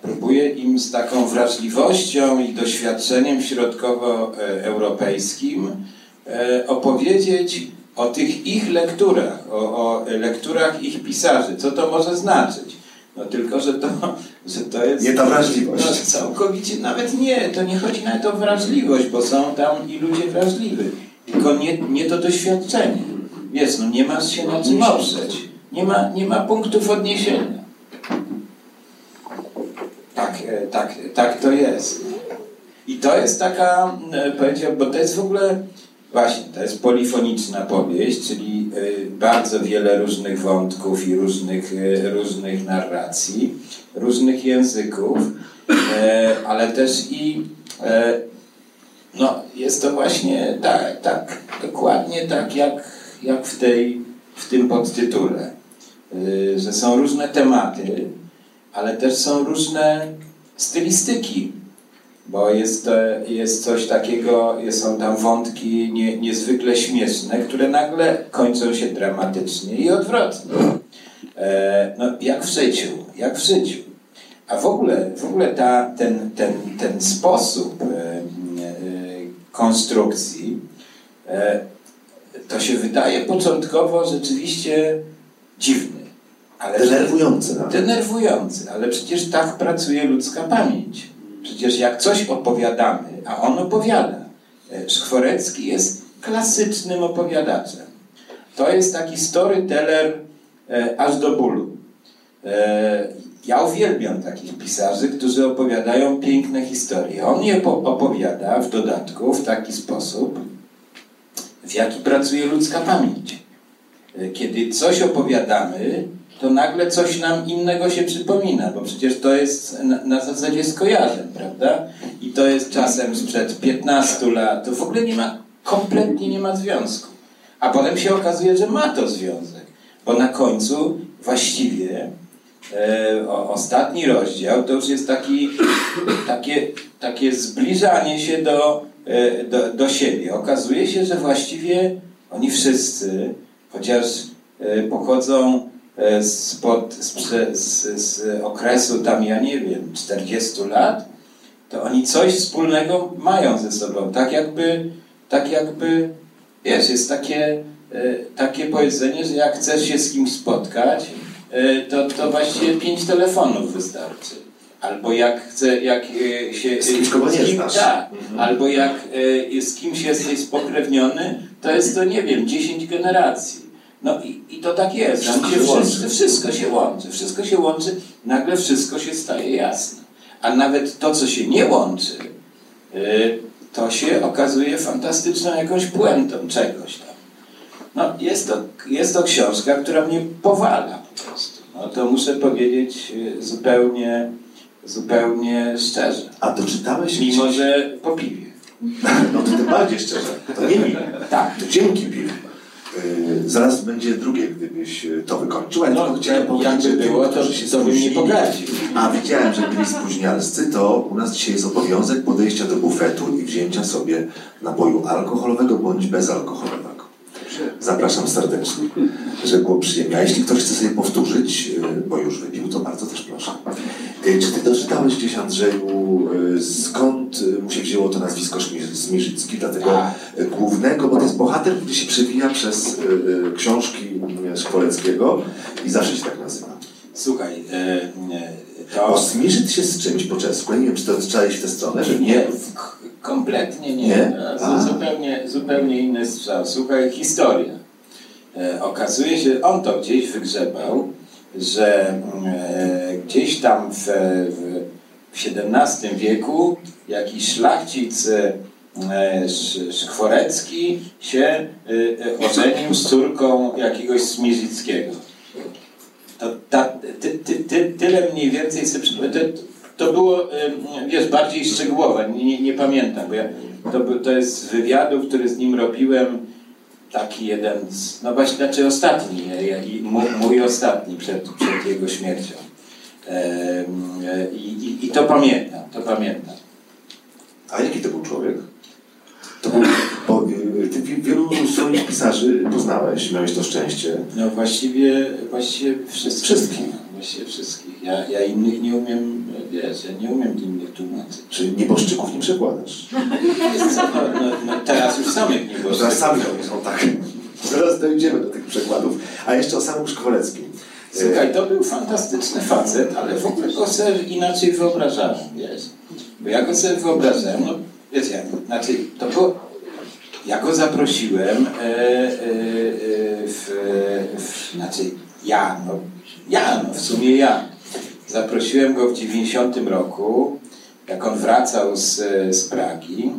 próbuję im z taką wrażliwością i doświadczeniem środkowoeuropejskim opowiedzieć o tych ich lekturach, o, o lekturach ich pisarzy. Co to może znaczyć? No tylko, że to, że to jest... Nie ta wrażliwość. No, całkowicie, nawet nie, to nie chodzi nawet o wrażliwość, bo są tam i ludzie wrażliwi. Tylko nie, nie to doświadczenie. Wiesz, no nie masz się na czym oprzeć. Nie ma, nie ma punktów odniesienia. Tak, e, tak, tak to jest. I to jest taka, e, powiedział, bo to jest w ogóle, właśnie, to jest polifoniczna powieść, czyli e, bardzo wiele różnych wątków i różnych, e, różnych narracji, różnych języków, e, ale też i no, jest to właśnie tak, tak dokładnie tak jak, jak w, tej, w tym podtytule, y, że są różne tematy, ale też są różne stylistyki, bo jest, e, jest coś takiego, są tam wątki nie, niezwykle śmieszne, które nagle kończą się dramatycznie i odwrotnie. E, no, jak w życiu, jak w życiu. A w ogóle, w ogóle ta, ten, ten, ten sposób e, e, konstrukcji, e, to się wydaje początkowo rzeczywiście dziwny. Ale Denerwujący. Denerwujący, ale przecież tak pracuje ludzka pamięć. Przecież jak coś opowiadamy, a on opowiada. E, Szkworecki jest klasycznym opowiadaczem. To jest taki storyteller e, aż do bólu. E, ja uwielbiam takich pisarzy, którzy opowiadają piękne historie. On je po- opowiada w dodatku w taki sposób, w jaki pracuje ludzka pamięć. E, Kiedy coś opowiadamy, to nagle coś nam innego się przypomina, bo przecież to jest na, na zasadzie skojarzeń, prawda? I to jest czasem sprzed 15 lat, to w ogóle nie ma, kompletnie nie ma związku. A potem się okazuje, że ma to związek, bo na końcu właściwie e, o, ostatni rozdział to już jest taki, takie, takie zbliżanie się do, e, do, do siebie. Okazuje się, że właściwie oni wszyscy, chociaż e, pochodzą spod, z, prze- z, z okresu tam, ja nie wiem, 40 lat, to oni coś wspólnego mają ze sobą. Tak jakby, tak jakby wiesz, jest takie, e, takie powiedzenie, że jak chcesz się z kimś spotkać, e, to, to właściwie pięć telefonów wystarczy. Albo jak chce, jak e, się... Z kimś, z kim, znasz. Tak. Mhm. Albo jak e, z kimś jesteś spokrewniony, to jest to, nie wiem, 10 generacji. No i, i to tak jest. Tam Wszystko się się łączy. wszyscy, wszystko się łączy. Wszystko się łączy, nagle wszystko się staje jasne. A nawet to, co się nie łączy, y, to się okazuje fantastyczną jakąś puentą czegoś tam. No, jest, to, jest to książka, która mnie powala po prostu. No, to muszę powiedzieć y, zupełnie, zupełnie szczerze. A doczytałeś Mimo, że po piwie. No to tym bardziej szczerze. To nie mi. Tak. To dzięki piwu. Yy, zaraz będzie drugie, gdybyś yy, to wykończył. ale No, tylko chciałem jakby powiedzieć, że było, to- którzy się to bym nie pogardził. A widziałem, że byli spóźnialscy, to u nas dzisiaj jest obowiązek podejścia do bufetu i wzięcia sobie napoju alkoholowego bądź bezalkoholowego. Zapraszam serdecznie, żeby było przyjemnie. A jeśli ktoś chce sobie powtórzyć, yy, bo już wypił, to bardzo też proszę. Yy, Czy ty doczytałeś gdzieś, Andrzeju, yy, skąd yy, mu się wzięło to nazwisko Smirzycki, dlatego Tak. głównego, bo to jest bohater, który się przewija przez książki Szkoleckiego i zawsze się tak nazywa. Słuchaj, y, y, Bo to... Smirzyt się z czymś po czesku. Ja nie wiem, czy to czytałeś w tę stronę, że Nie, kompletnie nie. Nie? Zupełnie, zupełnie inny strzał. Słuchaj, historia. E, okazuje się, on to gdzieś wygrzebał, że e, gdzieś tam w, w, XVII wieku jakiś szlachcic e, Sz- Szkworecki się e, e, ożenił z córką jakiegoś Smirzyckiego. To, ta, ty, ty, ty, tyle mniej więcej sobie to, było, wiesz, bardziej szczegółowe, nie, nie, pamiętam, bo ja, to, to jest z wywiadu, który z nim robiłem, taki jeden, z, no właśnie, znaczy ostatni, mój, mój ostatni przed, przed jego śmiercią. E, I, i, I to pamiętam, to pamiętam. A jaki to był człowiek? To był, bo y, ty wi- wielu swoich pisarzy poznałeś, miałeś to szczęście. No właściwie, właściwie wszystkich. Wszystkich. Właściwie wszystkich. Ja, ja innych nie umiem, wiesz, ja nie umiem innych tłumaczyć. Czy nieboszczyków nie przekładasz? No, no, no teraz już samych nie było. Zaraz sami oni są tak. Zaraz dojdziemy do tych przekładów. A jeszcze o samym Szkwoleckim. Słuchaj, to był fantastyczny facet, ale w ogóle go sobie inaczej wyobrażałem, wiesz. Bo ja go sobie wyobrażałem, no wiesz jak, znaczy to było, ja go zaprosiłem e, e, e, w, w, znaczy ja, no ja, no w sumie ja. Zaprosiłem go w 90 roku, jak on wracał z, z Pragi,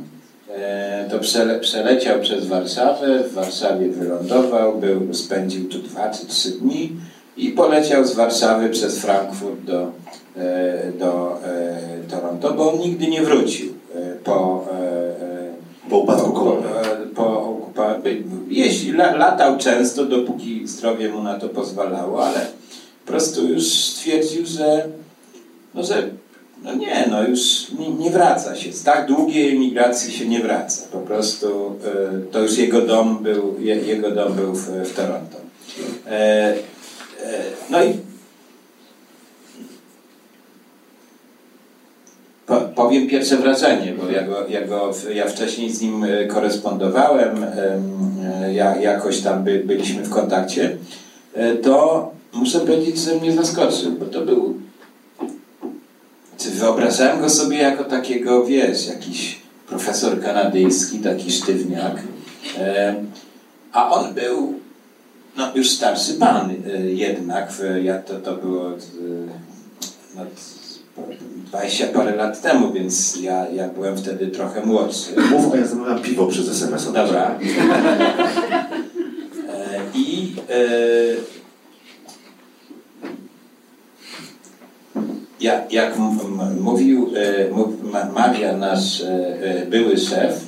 e, to przele, przeleciał przez Warszawę, w Warszawie wylądował, był, spędził tu dwa czy trzy dni i poleciał z Warszawy przez Frankfurt do, e, do e, Toronto, bo on nigdy nie wrócił e, po, Po upadku po, komuny. po, po la, latał często, dopóki zdrowie mu na to pozwalało, ale po prostu już stwierdził, że no, że no nie, no już nie, nie wraca się. Z tak długiej emigracji się nie wraca. Po prostu to już jego dom był, je, jego dom był w, w Toronto. E, no i po, powiem pierwsze wrażenie, bo ja, go, ja, go, ja wcześniej z nim e, korespondowałem, em, e, ja, jakoś tam by, byliśmy w kontakcie, to muszę powiedzieć, że mnie zaskoczył, bo to był wyobrażałem go sobie jako takiego, wiesz, jakiś profesor kanadyjski, taki sztywniak. A on był no, już starszy pan e, jednak. Ja, to, to było e, no, 20 parę lat temu, więc ja, ja byłem wtedy trochę młodszy. Mów, a ja zamawiam piwo przez SMS. Dobra. E, I e, jak, mówił, mów- ma- mawia nasz były szef,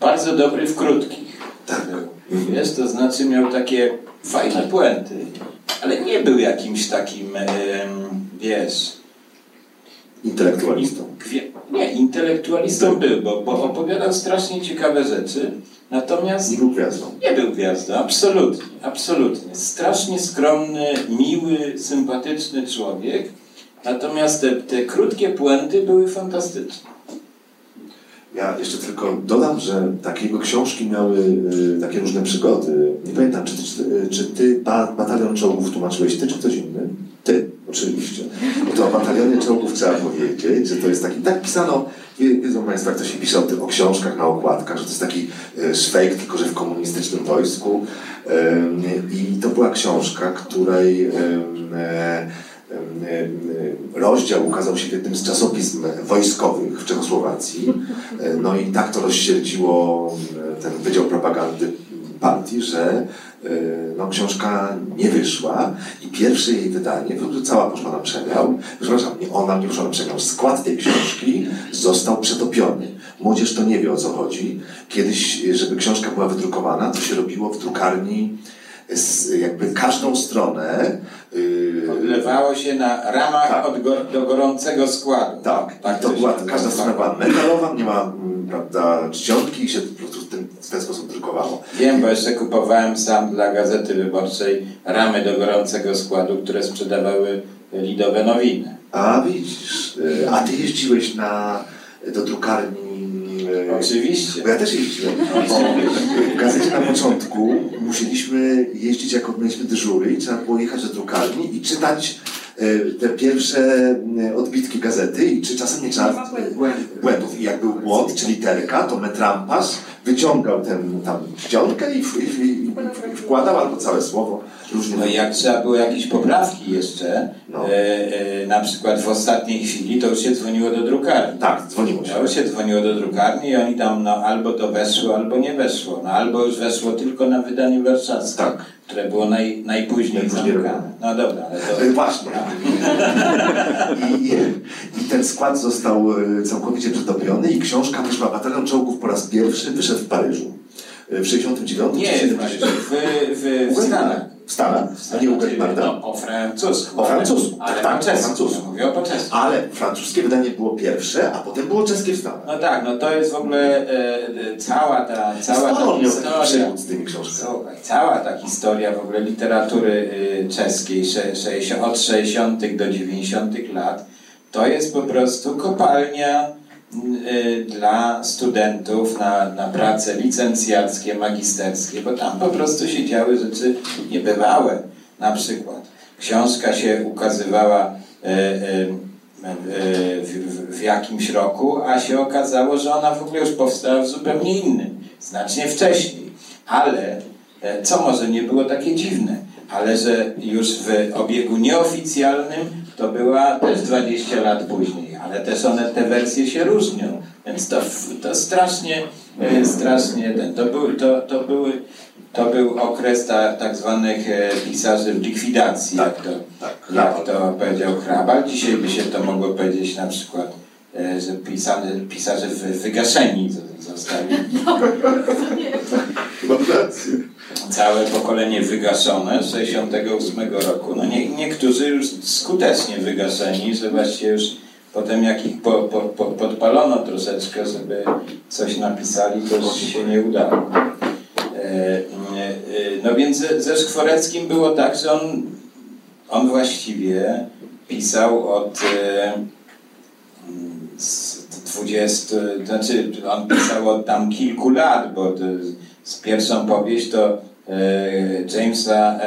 bardzo dobry w krótkich. Tak. Był. Wiesz, to znaczy miał takie fajne puenty, ale nie był jakimś takim, wiesz, Intelektualistą. Nie, intelektualistą był, bo, bo opowiadał strasznie ciekawe rzeczy, natomiast Nie był gwiazdą. nie był gwiazdą, absolutnie, absolutnie. Strasznie skromny, miły, sympatyczny człowiek, natomiast te, te krótkie puenty były fantastyczne. Ja jeszcze tylko dodam, że takie jego książki miały y, takie różne przygody. Nie pamiętam, czy ty, czy, ty ba, batalion czołgów tłumaczyłeś ty, czy ktoś inny? Ty, oczywiście. Bo to o batalionie czołgów trzeba powiedzieć, że to jest taki, tak pisano, wie- wiedzą Państwo, jak to się pisze o, tych, o książkach na okładkach, że to jest taki y, szwejk, tylko że w komunistycznym wojsku. Ym, I to była książka, której e, rozdział ukazał się w jednym z czasopism wojskowych w Czechosłowacji. No i tak to rozsierdziło ten Wydział Propagandy partii, że no, książka nie wyszła i pierwsze jej wydanie, cała poszła na przemiał, przepraszam, nie ona nie poszła na przemiał, skład tej książki został przetopiony. Młodzież to nie wie o co chodzi. Kiedyś, żeby książka była wydrukowana, to się robiło w drukarni jakby każdą stronę. Yy, Odlewało się na ramach tak. od go, do gorącego składu. Tak, tak to była, każda strona była metalowa, nie ma mm, prawda, czcionki i się po prostu w ten, w ten sposób drukowało. Wiem, bo jeszcze kupowałem sam dla Gazety Wyborczej ramy do gorącego składu, które sprzedawały lidowe nowiny. A widzisz, yy, a ty jeździłeś na, do drukarni Oczywiście. Bo ja też jeździłem. w gazecie na początku musieliśmy jeździć, jako mieliśmy dyżury i trzeba było jechać do drukarni i czytać e, te pierwsze e, odbitki gazety i czy czasem nie trzeba błędów. I jak był błąd, czy literka, to metrampas wyciągał ten tam czcionkę i, i, i, i wkładał albo całe słowo. Różnie no i jak trzeba było jakieś poprawki jeszcze, no. e, e, na przykład w ostatniej chwili, to już się dzwoniło do drukarni. Tak, dzwoniło się. To już się dzwoniło do drukarni i oni tam, no albo to weszło, albo nie weszło. No albo już weszło tylko na wydanie warszawskie. Tak. Które było naj, najpóźniej zamykane. No dobra, ale to... E, właśnie. I, I, ten skład został e, całkowicie przetopiony i książka wyszła Batalion Czołgów po raz pierwszy wyszedł w Paryżu. W 69 Nie, w, w, w, w Stanach. W Stanach? A nie u Garibalda? No, o francusku. O francusku, ale tak, po czesku. francusku. Mówię o po czesku. Ale francuskie wydanie było pierwsze, a potem było czeskie w Stanach. No tak, no to jest w ogóle e, cała ta, cała ta historia. z tymi książkami. Słuchaj, cała ta historia w ogóle literatury y, czeskiej od 60. do 90. lat to jest po prostu kopalnia dla studentów na, na prace licencjackie, magisterskie, bo tam po prostu się działy rzeczy niebywałe. Na przykład książka się ukazywała y, y, w, w jakimś roku, a się okazało, że ona w ogóle już powstała w zupełnie innym, znacznie wcześniej. Ale co może nie było takie dziwne, ale że już w obiegu nieoficjalnym to była też 20 lat później ale też one, te wersje się różnią. Więc to, to strasznie, e, strasznie ten, to, był, to, to, były, to był okres ta, tak zwanych e, pisarzy w likwidacji, tak, jak, to, tak, jak to powiedział Hrabal. Dzisiaj by się to mogło powiedzieć na przykład, e, że pisane, pisarze wygaszeni zostali. Całe pokolenie wygaszone z 68 roku. No nie, niektórzy już skutecznie wygaszeni, że właściwie już Potem jak ich po, po, po, podpalono troszeczkę, żeby coś napisali, to się nie udało. E, e, no więc ze Szkworeckim było tak, że on, on właściwie pisał od 20, znaczy on pisał od tam kilku lat, bo z pierwszą powieść to e, Jamesa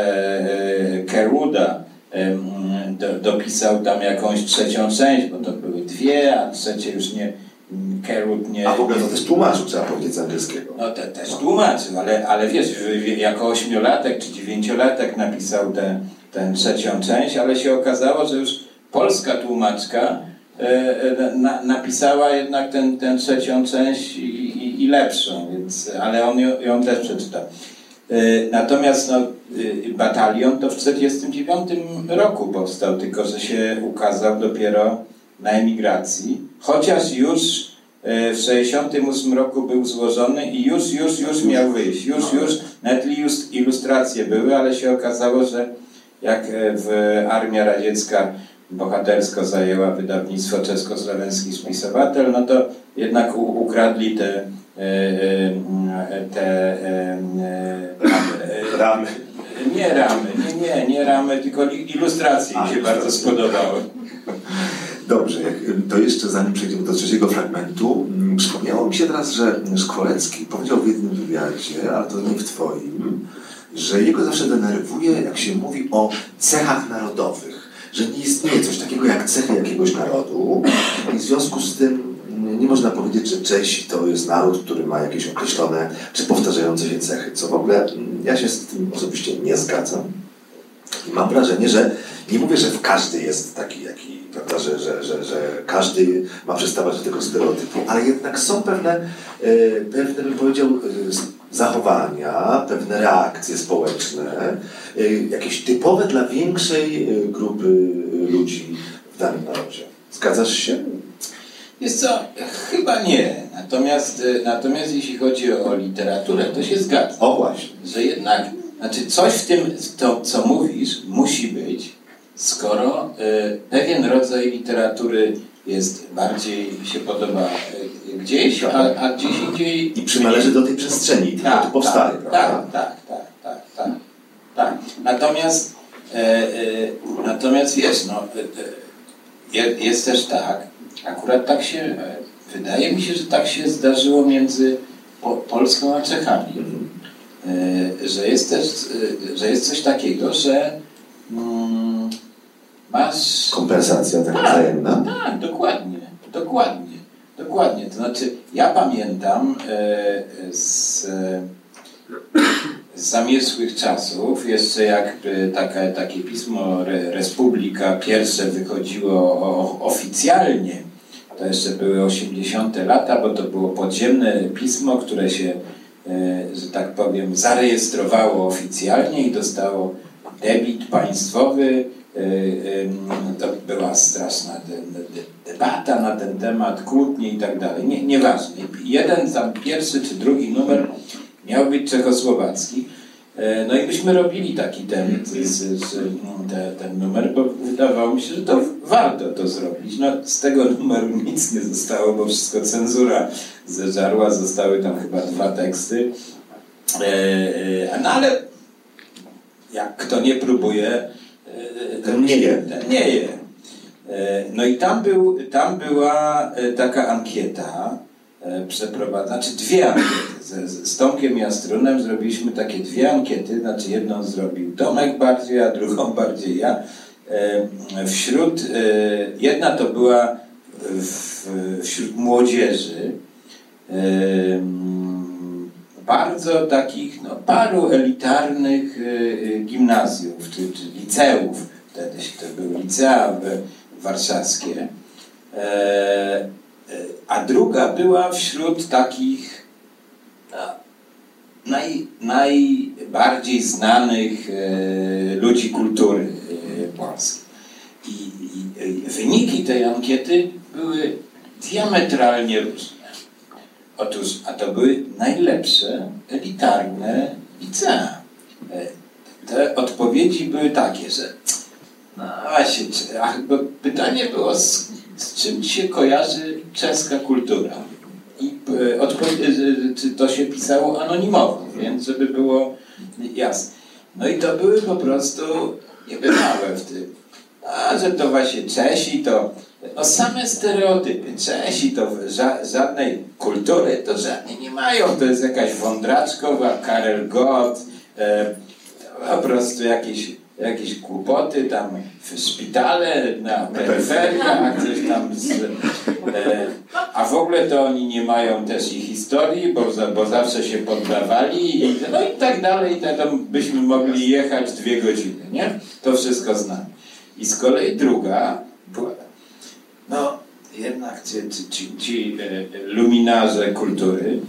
Kerwooda do, dopisał tam jakąś trzecią część, bo to były dwie, a trzecie już nie, Kerut nie... A w ogóle to też tłumaczył, trzeba powiedzieć z angielskiego. No te, też tłumaczył, ale, ale wiesz, jako ośmiolatek czy dziewięciolatek napisał tę tę trzecią część, ale się okazało, że już polska tłumaczka e, e, na, napisała jednak tę trzecią część i, i, i, lepszą, więc, ale on ją, ją też przeczytał. E, natomiast no, e, batalion to w 1949 roku powstał, tylko że się ukazał dopiero na emigracji, chociaż już e, w 1968 roku był złożony i już, już, już miał wyjść. Już, już, nawet ilustracje były, ale się okazało, że jak w Armia Radziecka bohatersko zajęła wydawnictwo czesko-słoweński spisowatel, no to jednak ukradli te te e, ramy. Nie ramy, nie, nie, nie ramy, tylko ilustracje mi się bardzo spodobały. Dobrze, to jeszcze zanim przejdziemy do trzeciego fragmentu, mm, przypomniało mi się teraz, że Szkolecki powiedział w jednym wywiadzie, ale to nie w twoim, że jego zawsze denerwuje, jak się mówi o cechach narodowych, że nie istnieje coś takiego jak cechy jakiegoś narodu i w związku z tym nie można powiedzieć, że Czesi to jest naród, który ma jakieś określone czy powtarzające się cechy, co w ogóle mm, ja się z tym osobiście nie zgadzam. I mam wrażenie, że nie mówię, że w każdy jest taki, jaki, prawda, że, że, że, że każdy ma przystawać do tego stereotypu, ale jednak są pewne, e, pewne bym powiedział, e, zachowania, pewne reakcje społeczne, e, jakieś typowe dla większej grupy ludzi w danym narodzie. Zgadzasz się? Jest co, chyba nie. Natomiast, e, natomiast jeśli chodzi o literaturę, to się zgadza. O właśnie. Że jednak, znaczy coś w tym, to, co mówisz, musi być, skoro e, pewien rodzaj literatury jest bardziej się podoba e, gdzieś, a, a gdzieś indziej. I przynależy do tej przestrzeni, tak, tu powstaje, tak, prawda? tak, tak, tak, tak, tak, tak. Natomiast, e, natomiast wiesz, no, e, je- jest też tak, akurat tak się, e, wydaje mi się, że tak się zdarzyło między po, Polską a Czechami. Mhm. E, że jest też, e, że jest coś takiego, że mm, masz... Kompensacja taka Tak, wzajemna. Tak, dokładnie, dokładnie, dokładnie. To znaczy, ja pamiętam z, z zamierzchłych czasów, jeszcze jak e, taka, takie pismo Re, Republika pierwsze wychodziło oficjalnie, to jeszcze były 80. lata, bo to było podziemne pismo, które się, e, że tak powiem, zarejestrowało oficjalnie i dostało debit państwowy. E, em, To była straszna de- de- debata na ten temat, kłótnie i tak dalej. Nie, nieważne. Jeden tam pierwszy czy drugi numer miał być czechosłowacki. E, No i myśmy robili taki ten, z, z, te, ten numer, bo wydawało mi się, że to warto to zrobić. No z tego numeru nic nie zostało, bo wszystko cenzura zeżarła, zostały tam chyba dwa teksty. E, e, No ale jak kto nie próbuje, Ten nie je. Ten nie je. No i tam, był, tam była taka ankieta e, przeprowadzona, znaczy dwie ankiety. Z, z- Tomkiem Jastrunem zrobiliśmy takie dwie ankiety, znaczy jedną zrobił Tomek bardziej, a drugą bardziej ja. E, Wśród, e, jedna to była wśród młodzieży, bardzo takich, no, paru elitarnych gimnazjów, czy, czy liceów, wtedy to były licea warszawskie, a druga była wśród takich naj, najbardziej znanych e, ludzi kultury e, polskiej. I, i, wyniki tej ankiety były diametralnie różne. Otóż, a to były najlepsze, elitarne licea. E, Te odpowiedzi były takie, że no właśnie, bo pytanie było, z, z czym się kojarzy czeska kultura? I e, e, czy to się pisało anonimowo, więc żeby było jasne. No i to były po prostu niebywałe w tym. A że to właśnie Czesi to no same stereotypy. Czesi to ża żadnej kultury to żadnej nie mają. To jest jakaś wądraczkowa, Karel Gott, e, po prostu jakieś, jakieś kłopoty tam w szpitale, na peryferiach, coś tam z, e, a w ogóle to oni nie mają też i historii, bo, bo zawsze się poddawali i, no i tak dalej, i tak tam byśmy mogli jechać dwie godziny, nie? To wszystko znamy. I z kolei druga była, no jednak ci, ci, ci, ci e, luminarze kultury,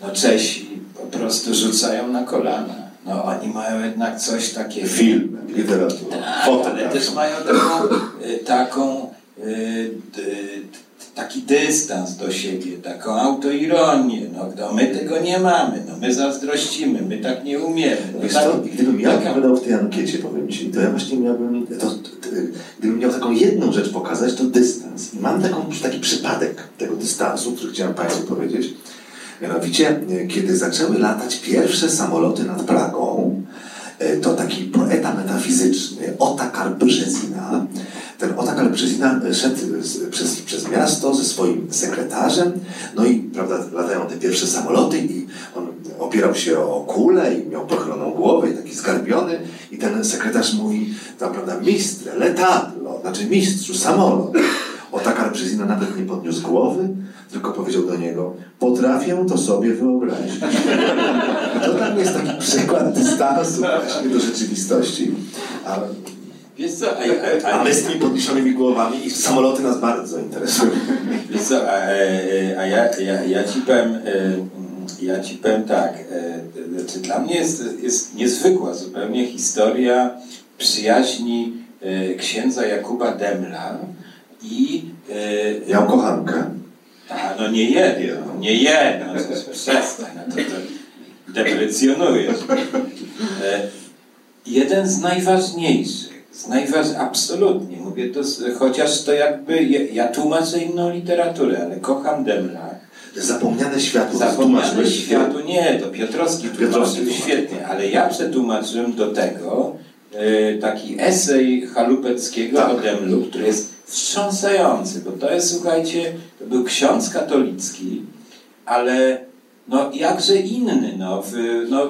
no Czesi po prostu rzucają na kolana. No oni mają jednak coś takiego. Film, literatura, Tak, fotografia. ale też mają taką, y, taką y, taki dystans do siebie, taką autoironię. No, no my tego nie mamy, no my zazdrościmy, my tak nie umiemy. No, Wiesz tak, co, gdybym ja taka- opowiadał w tej ankiecie, powiem Ci, to ja właśnie miałbym, to, to, gdybym miał taką jedną rzecz pokazać, to dystans. I mam taką, taki przypadek tego dystansu, który chciałem Państwu powiedzieć. Mianowicie, kiedy zaczęły latać pierwsze samoloty nad Pragą, e, to taki poeta metafizyczny, Otakar Brzezina, ten Otakar Brzezina szedł przez, przez miasto ze swoim sekretarzem, no i prawda, latają te pierwsze samoloty i on opierał się o kulę i miał pochyloną głowę i taki zgarbiony i ten sekretarz mówi, tam, prawda, mistrz, letadlo, znaczy mistrzu, samolot. Otakar Brzezina nawet nie podniósł głowy, tylko powiedział do niego, potrafię to sobie wyobrazić. to dla mnie jest taki przykład dystansu właśnie do rzeczywistości. A, Wiesz co, a, a, a a, my z tymi podniesionymi głowami i samoloty nas bardzo interesują. Wiesz co, a, e, a ja, ja, ja ci powiem, e, ja ci powiem tak, e, znaczy dla mnie jest, jest niezwykła zupełnie historia przyjaźni e, księdza Jakuba Demla i e, Miał kochankę. a, no nie jedno, nie jedno, to przestań, no to, to deprecjonujesz. E, jeden z najważniejszych, z najważ... absolutnie, mówię to, chociaż to jakby, ja, tłumaczę inną literaturę, ale kocham Demla. Zapomniane światło. Zapomniane światu, nie, to Piotrowski Piotrowski tłumaczył tłumaczył. świetnie, ale ja przetłumaczyłem do tego taki esej Chalupeckiego Tak. o Demlu, który jest wstrząsający, bo to jest, słuchajcie, to był ksiądz katolicki, ale no jakże inny, no, w, no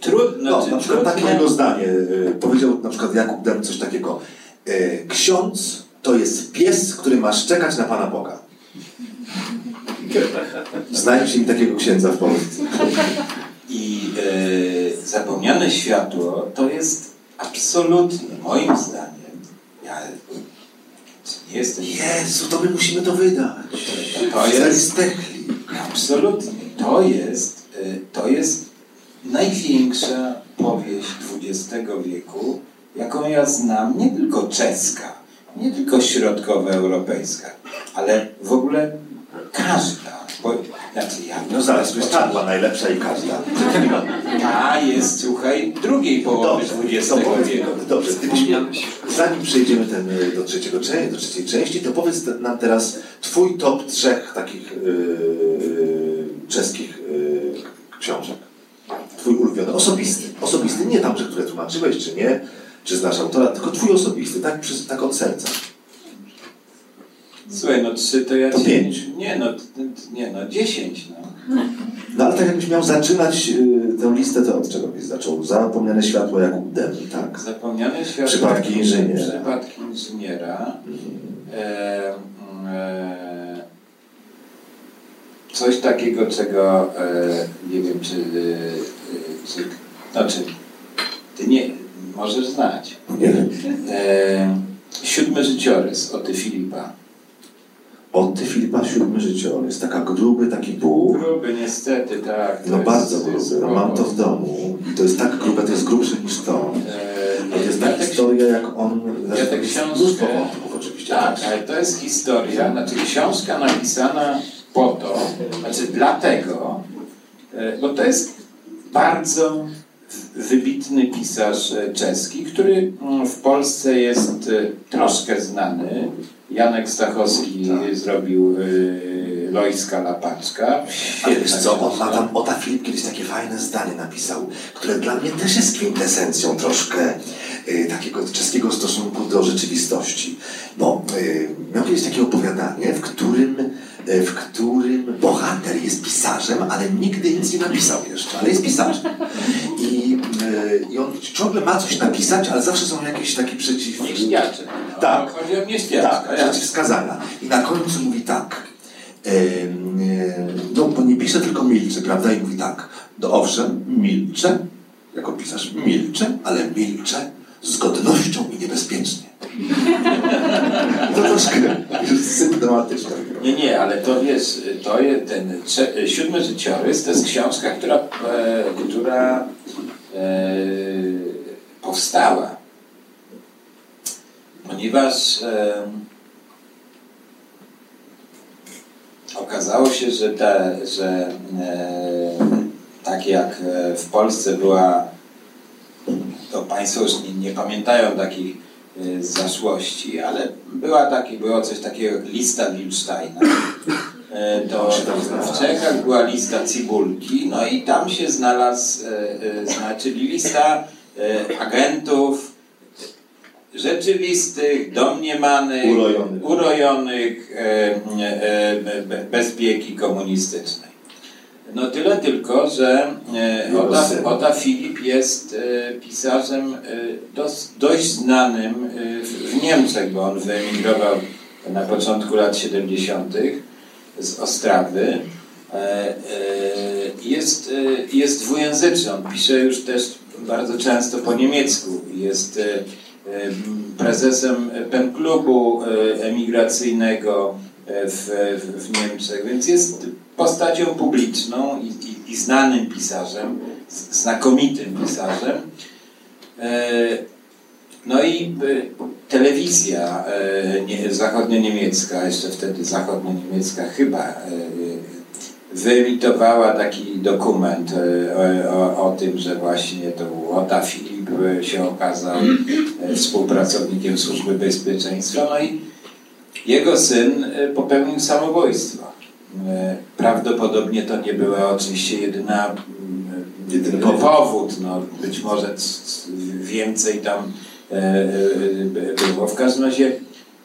trudno, No, czy na przykład takie jego zdanie. y, Powiedział na przykład Jakub Dem coś takiego. y, Ksiądz to jest pies, który ma szczekać na Pana Boga. Znajdzie mi takiego księdza w Polsce. I e, zapomniane światło to jest absolutnie, moim zdaniem, ja nie jestem... Jezu, to my musimy to wydać. To jest-. Absolutnie. To jest, y, to jest największa powieść XX wieku, jaką ja znam, nie tylko czeska, nie tylko środkowoeuropejska, ale w ogóle każda. Bo, znaczy ja, No zaraz, to jest ta była najlepsza i każda. ta jest, słuchaj, drugiej połowy XX to powiedz, wieku. dobrze, gdybyśmy, zanim przejdziemy ten, y, do, trzeciego, do trzeciej części, to powiedz nam teraz twój top trzech takich yy, czeskich yy, książek. Twój ulubiony, osobisty. Osobisty, nie tam, że które tłumaczyłeś, czy nie, czy znasz autora, tylko twój osobisty, tak, przez, tak od serca. Słuchaj, no trzy to ja To ci- pięć. Nie no, nie no, dziesięć no. No ale tak jakbyś miał zaczynać y, tę listę, to od czego byś zaczął? Zapomniane światło Jakub Dem, tak? Zapomniane światło. Przypadki inżyniera. Przypadki inżyniera. E, e, coś takiego, czego e, nie wiem, czy, e, czy. Znaczy, ty nie możesz znać. Nie. E, siódmy życiorys Oty Filipa. Od Ty Filipa siódmy życiorys, taka gruby, taki dół. Gruby, niestety, tak. No jest- bardzo jest gruby, no mam to w domu i to jest tak grube, to jest grubsze niż to. E, A to jest ta historia, jak on... Ja tę jest książkę- wątków oczywiście. Tak, ale to jest historia, znaczy książka napisana po to, znaczy dlatego, e, bo to jest bardzo wybitny pisarz czeski, który mm, w Polsce jest e, troszkę znany. Janek Stachowski Tak. zrobił y, Lojska Lapaczka. Ale wiesz co, on ma tam, Ota Filip kiedyś takie fajne zdanie napisał, które dla mnie też jest kwintesencją troszkę takiego czeskiego stosunku do rzeczywistości. Bo y, miał kiedyś takie opowiadanie, w którym, y, w którym bohater jest pisarzem, ale nigdy nic nie napisał jeszcze, ale jest pisarzem. I, y, i on ciągle ma coś napisać, ale zawsze są jakieś takie przeciw... No, Tak. Chodzi o. Tak, przeciwwskazania. I na końcu mówi tak. No, bo nie pisze, tylko milczy, prawda? I mówi tak. No owszem, milczę, jako pisarz milczę, ale milczę z godnością i niebezpiecznie. To troszkę już symptomatyczne. Nie, nie, ale to wiesz, to jest ten siódmy życiorys to jest książka, która, e, która e, powstała. Ponieważ e, okazało się, że, te, że e, tak jak e, w Polsce była, to Państwo już nie, nie pamiętają takich e, zaszłości, ale była taki, było coś takiego jak lista Wilsteina. E, To w Czechach była lista Cibulki, no i tam się znalazł, e, e, czyli lista agentów rzeczywistych, domniemanych, Urojonych. urojonych be- bezpieki komunistycznej. No tyle tylko, że e, Ota, syn. Ota Filip jest e, pisarzem e, dość znanym e, w, w Niemczech, bo on wyemigrował na początku lat 70. z Ostrawy. Jest, jest dwujęzyczny, on pisze już też bardzo często po niemiecku. Jest prezesem pen klubu emigracyjnego w, w Niemczech, więc jest postacią publiczną i, i, i znanym pisarzem, znakomitym pisarzem. No i e, telewizja e, zachodnio-niemiecka, jeszcze wtedy zachodnio-niemiecka chyba, e, wyemitowała taki dokument o, o, tym, że właśnie to Łota Filip się okazał współpracownikiem Służby Bezpieczeństwa. No i jego syn popełnił samobójstwo. Prawdopodobnie to nie była oczywiście jedyna jedyny powód. No, być może więcej tam E, e, było. W każdym razie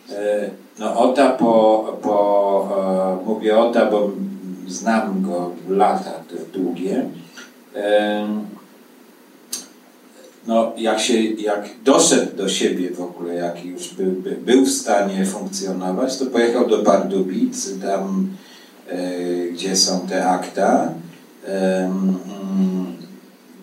e, no Ota po, po mówię Ota, bo znam go lata długie. No, jak, się, jak doszedł do siebie w ogóle, jak już by, by, był w stanie funkcjonować, to pojechał do Pardubic, tam gdzie są te akta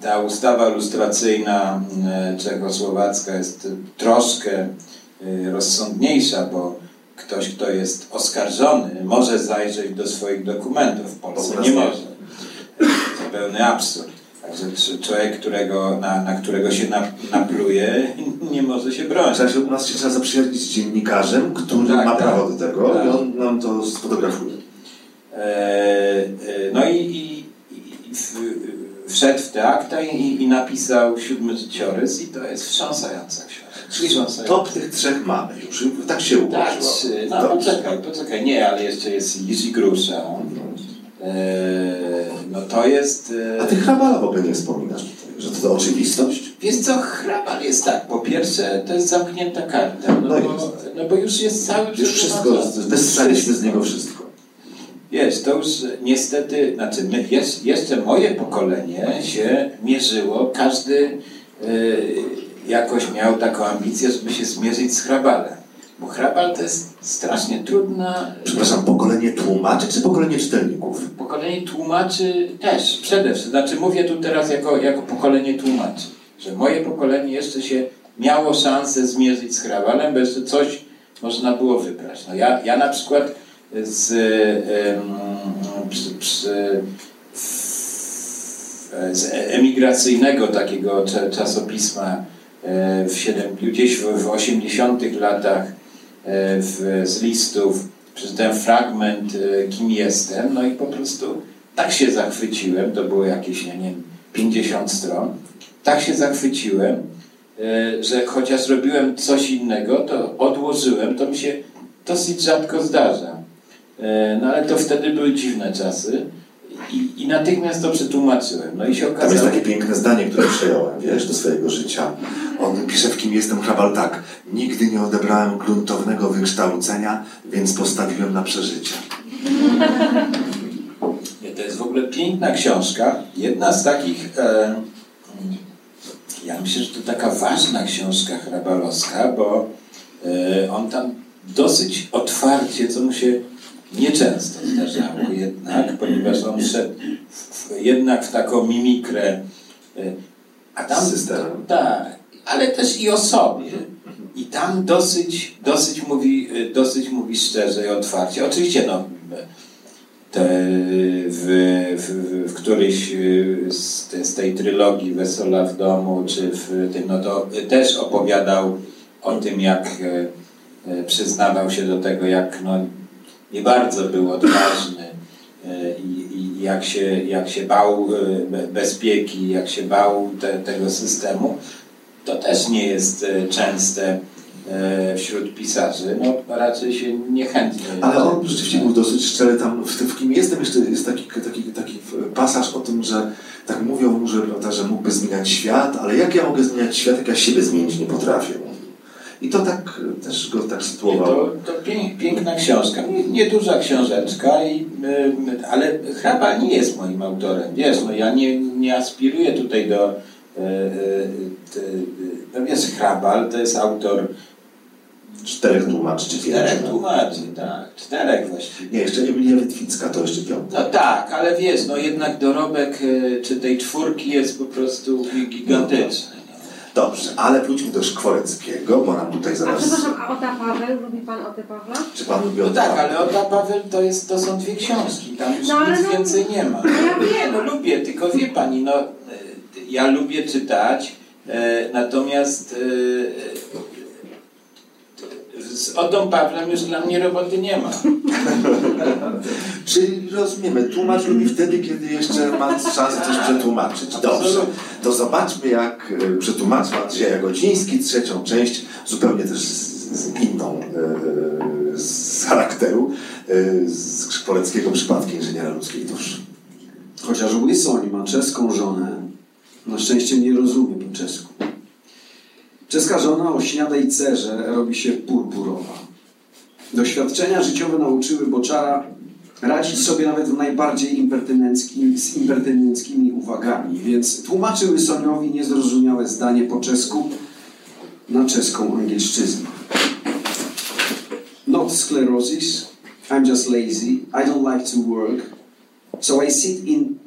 ta ustawa lustracyjna e, czechosłowacka jest troszkę e, rozsądniejsza, bo ktoś, kto jest oskarżony, może zajrzeć do swoich dokumentów. W Polsce nie może. To pełny absurd. Także człowiek, którego, na, na którego się napluje, nie może się bronić. Także u nas się trzeba zaprzyjaźnić z dziennikarzem, który tak, ma tak, prawo do tego tak. i on nam to sfotografuje. E, e, no i, i, i w, wszedł w te akta i, i napisał siódmy życiorys i to jest wstrząsająca książka. Czyli top tych trzech mamy już, tak się ułożyło. Tak, no poczekaj, poczekaj, nie, ale jeszcze jest Jiří Grusza. E, no to jest... E... A ty Hrabala w ogóle nie wspominasz tutaj, że to, to oczywistość? Wiesz co, Hrabal jest tak, po pierwsze to jest zamknięta karta, no, no, bo, no bo już jest cały... Już wszystko, wystrzeliśmy z niego wszystko. Wiesz, to już niestety, znaczy my, jeszcze moje pokolenie się mierzyło, każdy y, jakoś miał taką ambicję, żeby się zmierzyć z hrabalem. Bo hrabal to jest strasznie trudna... Przepraszam, pokolenie tłumaczy czy pokolenie czytelników? Pokolenie tłumaczy też, przede wszystkim. Znaczy mówię tu teraz jako, jako pokolenie tłumaczy. Że moje pokolenie jeszcze się miało szansę zmierzyć z hrabalem, bo jeszcze coś można było wybrać. No ja, ja na przykład z, przy, przy, z emigracyjnego takiego czasopisma e, w 7, gdzieś w, w 80 latach w, z listów przeczytałem fragment e, Kim jestem, no i po prostu tak się zachwyciłem, to było jakieś, nie wiem, 50 stron, tak się zachwyciłem, że chociaż robiłem coś innego, to odłożyłem, to mi się dosyć rzadko zdarza. E, no ale to wtedy były dziwne czasy. I, I natychmiast to przetłumaczyłem. No i się okazało... Tam jest takie piękne zdanie, które przejąłem, wiesz, do swojego życia. On pisze w Kim jestem Hrabal tak. Nigdy nie odebrałem gruntownego wykształcenia, więc postawiłem na przeżycie. Nie, to jest w ogóle piękna książka. Jedna z takich... E, ja myślę, że to taka ważna książka hrabalowska, bo e, on tam dosyć otwarcie, co mu się nieczęsto zdarzało jednak, ponieważ on szedł w, jednak w taką mimikrę. E, a tam, System. Tak, ale też i o sobie. I tam dosyć, dosyć, mówi, e, dosyć mówi szczerze i otwarcie. Oczywiście no, te, w, w, w którejś e, z, z tej trylogii Wesoła w domu, czy w tym, no to też opowiadał o tym, jak przyznawał się do tego, jak no, nie bardzo był odważny e, i, i jak, się, jak się bał e, bezpieki, jak się bał te, tego systemu, to też nie jest e, częste wśród pisarzy. No, raczej się niechętnie. Ale on rzeczywiście był dosyć szczery tam w tym, w kim jestem, jeszcze jest taki, taki, taki pasaż o tym, że tak mówią mu, że, prawda, że mógłby zmieniać świat, ale jak ja mogę zmieniać świat, jak ja siebie zmienić nie potrafię? I to tak też go tak sytuowało. To, to piękna książka. Nieduża książeczka, i, ale Hraba nie jest moim autorem. Wiesz, no ja nie, nie aspiruję tutaj do... E, e, no wiesz, Hrabal to jest autor Czterech tłumaczy czy Czterech pięciu? tłumaczy, tak. Czterech właściwie. Nie, jeszcze Emilia Witwicka, to jeszcze piąta. No tak, ale wiesz, no jednak dorobek e, czy tej czwórki jest po prostu gigantyczny. No. Dobrze, ale wróćmy do Szkworeckiego, bo nam tutaj A zaraz... przepraszam, a Ota Paweł? Lubi pan Otę Pawła? Czy pan lubi No od tak, ale Ota Paweł to, jest, to są dwie książki, tam już No, nic no- więcej nie ma. No ja Nie, wiem. no lubię, tylko wie pani, no e, ja lubię czytać, e, natomiast e, z Otą Pawłem już dla mnie roboty nie ma. Czyli rozumiemy, tłumacz lubi wtedy, kiedy jeszcze ma szansę coś przetłumaczyć. Dobrze, to zobaczmy jak e, przetłumaczył Andrzeja Godziński trzecią część, zupełnie też z, z inną e, z charakteru, e, z Szkworeckiego przypadki inżyniera ludzkiej duszy. Chociaż Łysoń ma czeską żonę, na szczęście nie rozumie po czesku. Czeska żona o śniadej cerze robi się purpurowa. Doświadczenia życiowe nauczyły Boczara radzić sobie nawet w najbardziej impertynenckim, z impertynenckimi uwagami, więc tłumaczy Łysoniowi niezrozumiałe zdanie po czesku na czeską angielszczyznę. Not sclerosis, I'm just lazy, I don't like to work, So I sit in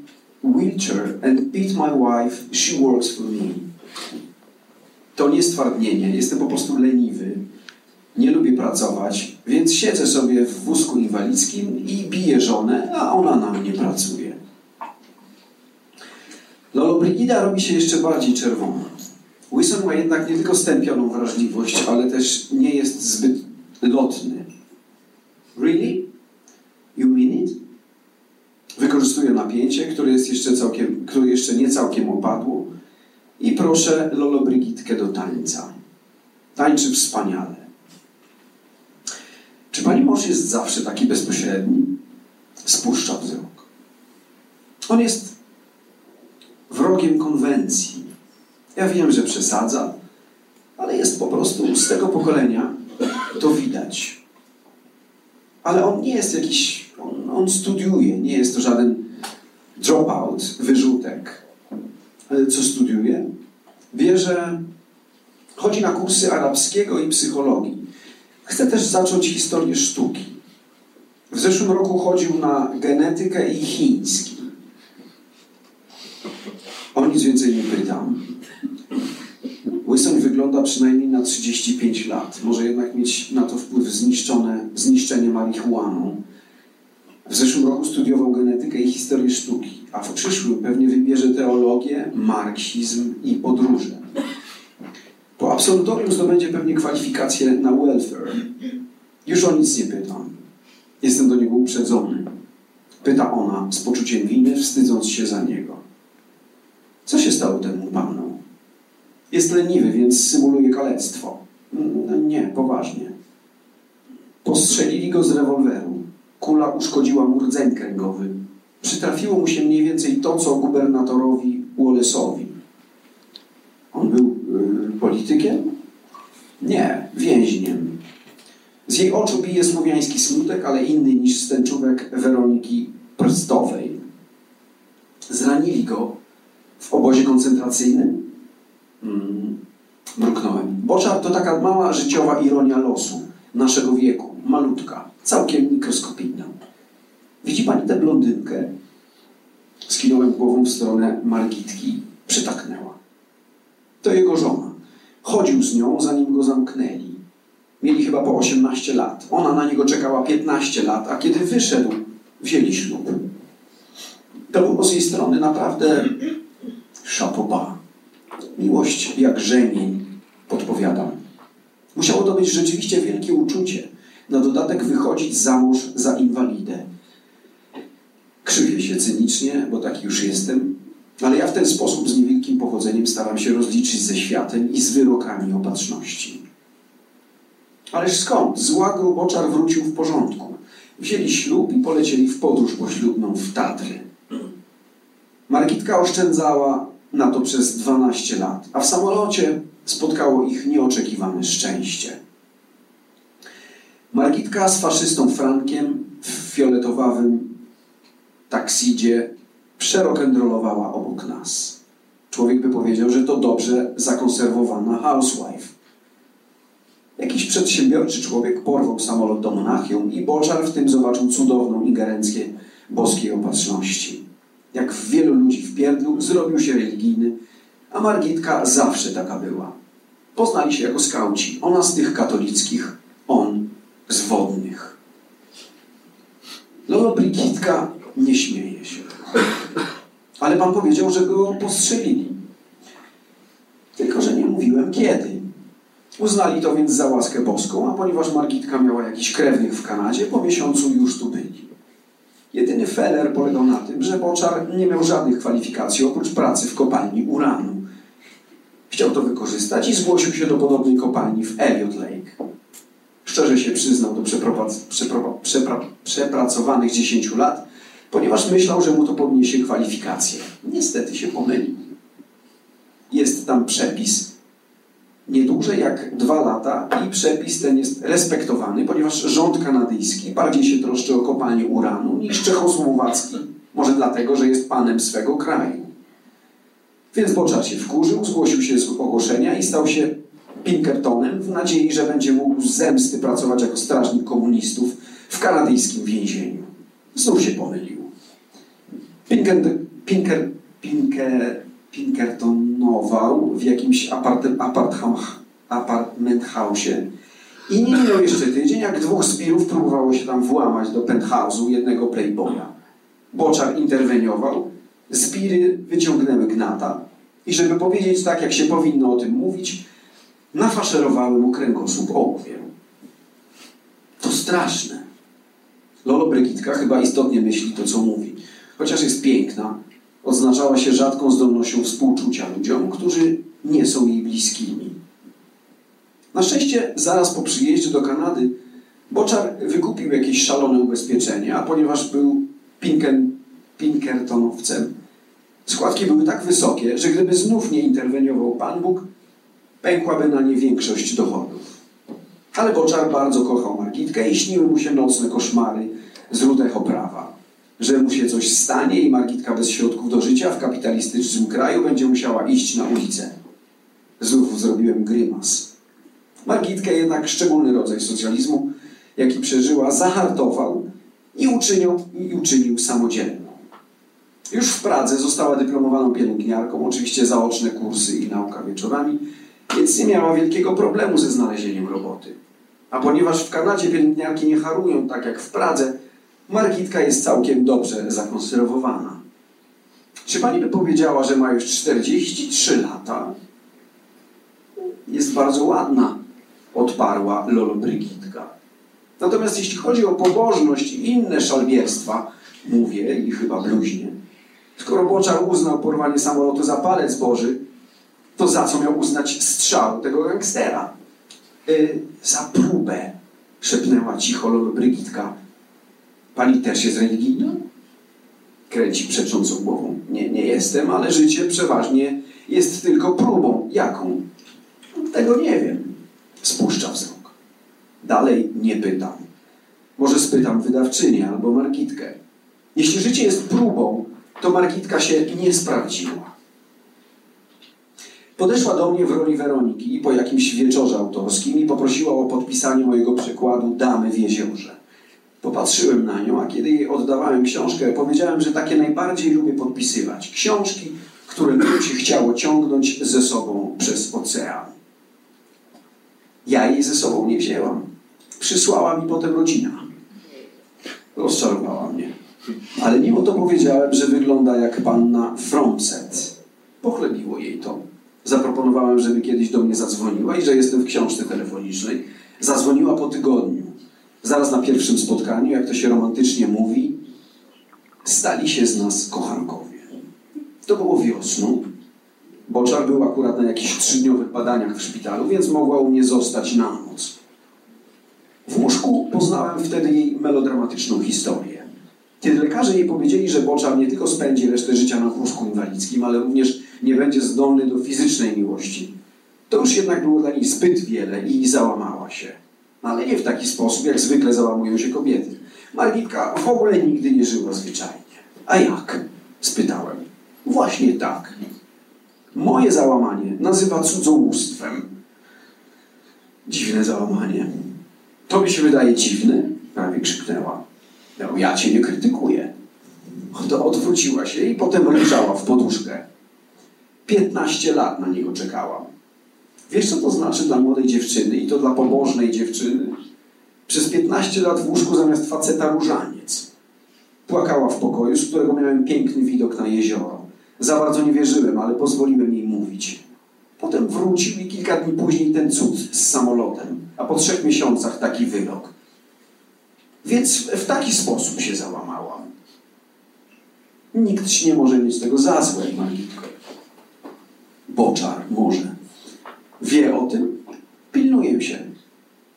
wheelchair and beat my wife. She works for me. To nie stwardnienie. Jestem po prostu leniwy. Nie lubię pracować, więc siedzę sobie w wózku inwalidzkim i biję żonę, a ona na mnie pracuje. Lollobrigida robi się jeszcze bardziej czerwona. Wilson ma jednak nie tylko stępioną wrażliwość, ale też nie jest zbyt lotny. Really? You mean it? Wykorzystuje napięcie, które jest jeszcze całkiem, które jeszcze nie całkiem opadło i proszę Lolo Brigitkę do tańca. Tańczy wspaniale. Czy pani mąż jest zawsze taki bezpośredni? Spuszcza wzrok. On jest wrogiem konwencji. Ja wiem, że przesadza, ale jest po prostu z tego pokolenia, to widać. Ale on nie jest jakiś, on, on studiuje, nie jest to żaden dropout, wyrzutek. Ale co studiuje? Wie, że chodzi na kursy arabskiego i psychologii. Chce też zacząć historię sztuki. W zeszłym roku chodził na genetykę i chiński. O nic więcej nie pytam. Łysoń wygląda przynajmniej na 35 lat. Może jednak mieć na to wpływ zniszczone, zniszczenie marihuaną. W zeszłym roku studiował genetykę i historię sztuki, a w przyszłym pewnie wybierze teologię, marksizm i podróże. Po absolutorium zdobędzie pewnie kwalifikacje na welfare. Już o nic nie pytam. Jestem do niego uprzedzony. Pyta ona z poczuciem winy, wstydząc się za niego. Co się stało temu panu? Jest leniwy, więc symuluje kalectwo. Mm, Nie, poważnie. Postrzelili go z rewolweru. Kula uszkodziła mu rdzeń kręgowy. Przytrafiło mu się mniej więcej to, co gubernatorowi Wallace'owi. On był y, politykiem? Nie, więźniem. Z jej oczu bije słowiański smutek, ale inny niż z tęczówek Weroniki Prstowej. Zranili go w obozie koncentracyjnym? Mm, mruknąłem. Boczar to taka mała życiowa ironia losu, naszego wieku, malutka, całkiem mikroskopijna. Widzi pani tę blondynkę? Skinąłem głową w stronę Margitki. Przytaknęła. To jego żona. Chodził z nią, zanim go zamknęli. Mieli chyba po 18 lat. Ona na niego czekała 15 lat, a kiedy wyszedł, wzięli ślub. To było z jej strony naprawdę szapoba. Miłość jak rzemień, podpowiadam. Musiało to być rzeczywiście wielkie uczucie. Na dodatek wychodzić za mąż za inwalidę. Krzywię się cynicznie, bo taki już jestem, ale ja w ten sposób z niewielkim powodzeniem staram się rozliczyć ze światem i z wyrokami opatrzności. Ależ skąd? Zła gruboczar wrócił w porządku. Wzięli ślub i polecieli w podróż poślubną w Tatry. Margitka oszczędzała na to przez 12 lat, a w samolocie spotkało ich nieoczekiwane szczęście. Margitka z faszystą Frankiem w fioletowawym taksidzie przerock'n'rollowała obok nas. Człowiek by powiedział, że to dobrze zakonserwowana housewife. Jakiś przedsiębiorczy człowiek porwał samolot do Monachium i Boczar w tym zobaczył cudowną ingerencję boskiej opatrzności. Jak wielu ludzi w pierdlu zrobił się religijny, a Margitka zawsze taka była. Poznali się jako skauci. Ona z tych katolickich, on z wodnych. Lolo Brigitka nie śmieje się. Ale pan powiedział, że go postrzelili. Tylko, że nie mówiłem kiedy. Uznali to więc za łaskę boską, a ponieważ Margitka miała jakichś krewnych w Kanadzie, po miesiącu już tu byli. Jedyny feller polegał na tym, że Boczar nie miał żadnych kwalifikacji oprócz pracy w kopalni uranu. Chciał to wykorzystać i zgłosił się do podobnej kopalni w Elliot Lake. Szczerze się przyznał do przepra przepracowanych 10 lat, ponieważ myślał, że mu to podniesie kwalifikacje. Niestety się pomylił. Jest tam przepis, nie dłużej jak dwa lata i przepis ten jest respektowany, ponieważ rząd kanadyjski bardziej się troszczy o kopalnię uranu niż czechosłowacki. Może dlatego, że jest panem swego kraju. Więc Boczar się wkurzył, zgłosił się z ogłoszenia i stał się Pinkertonem w nadziei, że będzie mógł z zemsty pracować jako strażnik komunistów w kanadyjskim więzieniu. Znów się pomylił. Pinker, Pinker, Pinker, Pinkertonował w jakimś apartment house i nie minął jeszcze tydzień, jak dwóch zbirów próbowało się tam włamać do penthouse'u jednego playboya. Boczar interweniował, zbiry wyciągnęły gnata i żeby powiedzieć tak, jak się powinno o tym mówić, nafaszerowały mu kręgosłup ołowiem. To straszne. Lolo Brygitka chyba istotnie myśli to, co mówi. Chociaż jest piękna, odznaczała się rzadką zdolnością współczucia ludziom, którzy nie są jej bliskimi. Na szczęście zaraz po przyjeździe do Kanady Boczar wykupił jakieś szalone ubezpieczenie, a ponieważ był Pinken, Pinkertonowcem, składki były tak wysokie, że gdyby znów nie interweniował Pan Bóg, pękłaby na nie większość dochodów. Ale Boczar bardzo kochał Margitkę i śniły mu się nocne koszmary z rudech oprawa że mu się coś stanie i Margitka bez środków do życia w kapitalistycznym kraju będzie musiała iść na ulicę. Znów zrobiłem grymas. Margitkę jednak szczególny rodzaj socjalizmu, jaki przeżyła, zahartował i uczynił, i uczynił samodzielną. Już w Pradze została dyplomowaną pielęgniarką, oczywiście zaoczne kursy i nauka wieczorami, więc nie miała wielkiego problemu ze znalezieniem roboty. A ponieważ w Kanadzie pielęgniarki nie harują tak jak w Pradze, Margitka jest całkiem dobrze zakonserwowana. Czy pani by powiedziała, że ma już 43 lata? Jest bardzo ładna, odparła Lolo Brygitka. Natomiast jeśli chodzi o pobożność i inne szalbierstwa, mówię i chyba bluźnie, skoro Boczar uznał porwanie samolotu za palec Boży, to za co miał uznać strzał tego gangstera? Yy, za próbę, szepnęła cicho Brygitka, Pani też jest religijna? Kręci przeczącą głową. Nie, nie jestem, ale życie przeważnie jest tylko próbą. Jaką? Tego nie wiem. Spuszcza wzrok. Dalej nie pytam. Może spytam wydawczynię albo markitkę. Jeśli życie jest próbą, to markitka się nie sprawdziła. Podeszła do mnie w roli Weroniki po jakimś wieczorze autorskim i poprosiła o podpisanie mojego przykładu Damy w jeziorze. Popatrzyłem na nią, a kiedy jej oddawałem książkę, powiedziałem, że takie najbardziej lubię podpisywać. Książki, które mi się chciało ciągnąć ze sobą przez ocean. Ja jej ze sobą nie wzięłam. Przysłała mi potem rodzina. Rozczarowała mnie. Ale mimo to powiedziałem, że wygląda jak panna Fromset. Pochlebiło jej to. Zaproponowałem, żeby kiedyś do mnie zadzwoniła i że jestem w książce telefonicznej. Zadzwoniła po tygodniu zaraz na pierwszym spotkaniu, jak to się romantycznie mówi, stali się z nas kochankowie. To było wiosną. Boczar był akurat na jakichś trzydniowych badaniach w szpitalu, więc mogła u mnie zostać na noc. W łóżku poznałem wtedy jej melodramatyczną historię. Kiedy lekarze jej powiedzieli, że Boczar nie tylko spędzi resztę życia na wózku inwalidzkim, ale również nie będzie zdolny do fizycznej miłości, to już jednak było dla niej zbyt wiele i załamała się ale nie w taki sposób, jak zwykle załamują się kobiety. Margitka w ogóle nigdy nie żyła zwyczajnie. A jak? spytałem. Właśnie tak. Moje załamanie nazywa cudzołóstwem. Dziwne załamanie. Tobie się wydaje dziwne? Prawie krzyknęła. No, ja cię nie krytykuję. To odwróciła się i potem ryczała w poduszkę. 15 lat na niego czekałam. Wiesz, co to znaczy dla młodej dziewczyny i to dla pobożnej dziewczyny? Przez 15 lat w łóżku zamiast faceta różaniec. Płakała w pokoju, z którego miałem piękny widok na jezioro. Za bardzo nie wierzyłem, ale pozwoliłem jej mówić. Potem wrócił i kilka dni później ten cud z samolotem, a po trzech miesiącach taki wyrok. Więc w taki sposób się załamałam. Nikt ci nie może mieć tego za złe, Magitko. Boczar może. Wie o tym? Pilnuję się.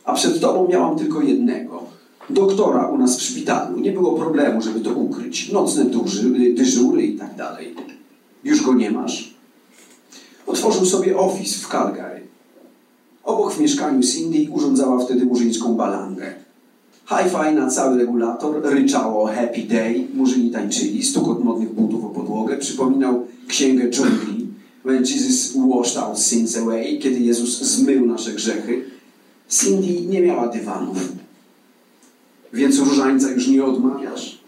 A przed tobą miałam tylko jednego. Doktora u nas w szpitalu. Nie było problemu, żeby to ukryć. Nocne duży, dyżury i tak dalej. Już go nie masz? Otworzył sobie office w Calgary. Obok w mieszkaniu Cindy urządzała wtedy murzyńską balangę. Hi-fi na cały regulator, ryczało Happy Day, murzyni tańczyli, stukot modnych butów o podłogę przypominał księgę dżungli When Jesus washed our sins away, kiedy Jezus zmył nasze grzechy. Cindy nie miała dywanów. Więc różańca już nie odmawiasz?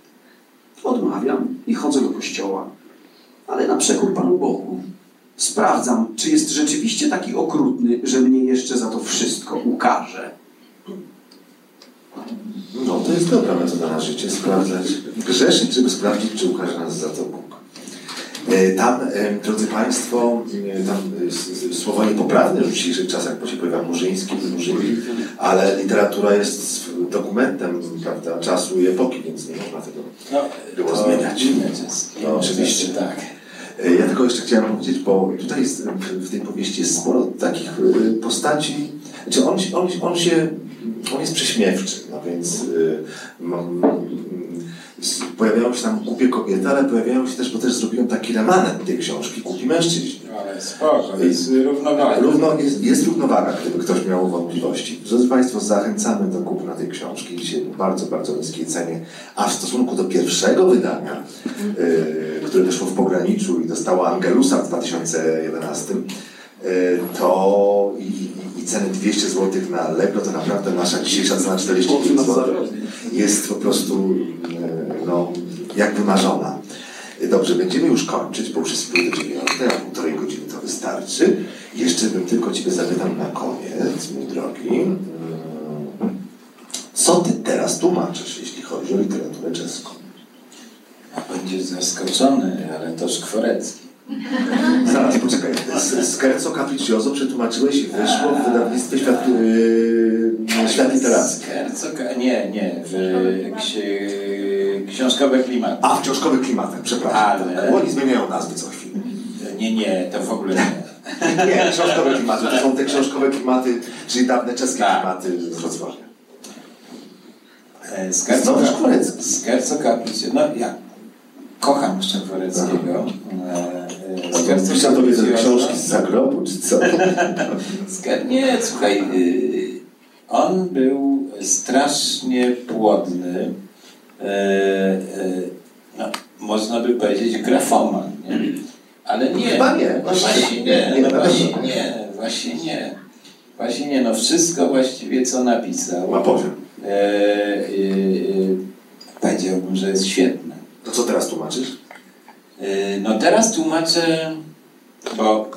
Odmawiam i chodzę do kościoła. Ale na przekór Panu Bogu. Sprawdzam, czy jest rzeczywiście taki okrutny, że mnie jeszcze za to wszystko ukaże. No, to jest dobra metoda na życie, sprawdzać, grzeszyć, żeby sprawdzić, czy ukaże nas za to Bóg. E, Tam, e, drodzy Państwo, e, tam s- s- słowo niepoprawne w dzisiejszych czasach, bo się pojawia murzyński, murzyni, ale literatura jest dokumentem prawda, czasu i epoki, więc nie można tego No, było zmieniać. No, oczywiście. Tak. Ja tylko jeszcze chciałem powiedzieć, bo tutaj jest, w tej powieści jest sporo takich postaci, znaczy on, się- on, on się, on jest prześmiewczy, no więc pojawiają się tam głupie kobiety, ale pojawiają się też, bo też zrobiłem taki remanent tej książki, głupi mężczyźni. Ale spoko, jest równowaga. Równo, jest, jest równowaga, gdyby ktoś miał wątpliwości. Drodzy Państwo, zachęcamy do kupna tej książki. Dzisiaj w bardzo, bardzo niskiej cenie. A w stosunku do pierwszego wydania, yy, które wyszło w pograniczu i dostało Angelusa w 2011, yy, to i, i, ceny 200 zł na Allegro, to naprawdę nasza dzisiejsza cena 45 zł jest po prostu yy, no, jak wymarzona. Dobrze, będziemy już kończyć, bo już jest pół do dziewiątej, a półtorej godziny to wystarczy. Jeszcze bym tylko Ciebie zapytał na koniec, mój drogi. mm, Co Ty teraz tłumaczysz, jeśli chodzi o literaturę czeską? Będziesz zaskoczony, ale to Szkworecki. Zaraz, poczekaj. Scherzo Capriccioso przetłumaczyłeś i wyszło w wydawnictwie Świat, yy, Świat Literacki. Skerco, nie, nie, w ksi, książkowe klimaty. A, w książkowych klimatach, przepraszam. Ale- Tak, oni zmieniają nazwy co chwilę. Nie, nie, to w ogóle nie. Nie, książkowe klimaty. To są te książkowe klimaty, czyli dawne czeskie Tak. klimaty z Wrocławia. Skerco. Skerco Capriccio, no ja kocham Szkworeckiego. E, tobie te Capriccioso. książki z zagrobu, czy co? Nie, słuchaj, y, on był strasznie płodny. e, e, No, można by powiedzieć grafoman, nie? Ale nie. Chyba nie. Właśnie nie, no właśnie nie, właśnie nie. Właśnie nie, no wszystko właściwie co napisał. Ma poziom. E, e, e, powiedziałbym, że jest świetne. To co teraz tłumaczysz? E, No teraz tłumaczę, bo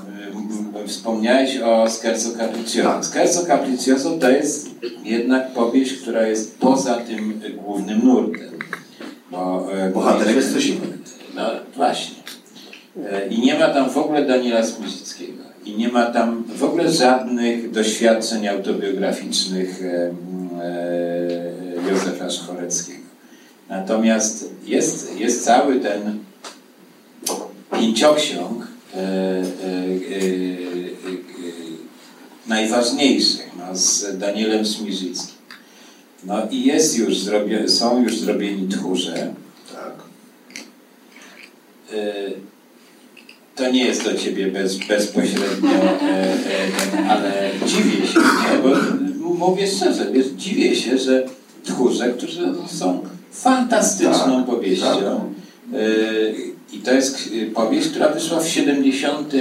e, wspomniałeś o Scherzo Capriccioso. Tak. Scherzo Capriccioso to jest jednak powieść, która jest poza tym głównym nurtem. Bo, e, Bohaterem jest ktoś inny. No właśnie. I nie ma tam w ogóle Daniela Smirzyckiego. I nie ma tam w ogóle żadnych doświadczeń autobiograficznych Józefa Szchoreckiego. Natomiast jest, jest cały ten pięcioksiąg e, e, e, e, najważniejszych no, z Danielem Smirzyckim. No i jest już zrobio, są już zrobieni tchórze. Tak. E, to nie jest do ciebie bez, bezpośrednio, ale dziwię się, nie? bo mówię szczerze, wiesz, dziwię się, że tchórze, którzy są fantastyczną Tak, powieścią e, i to jest e, powieść, która wyszła w 70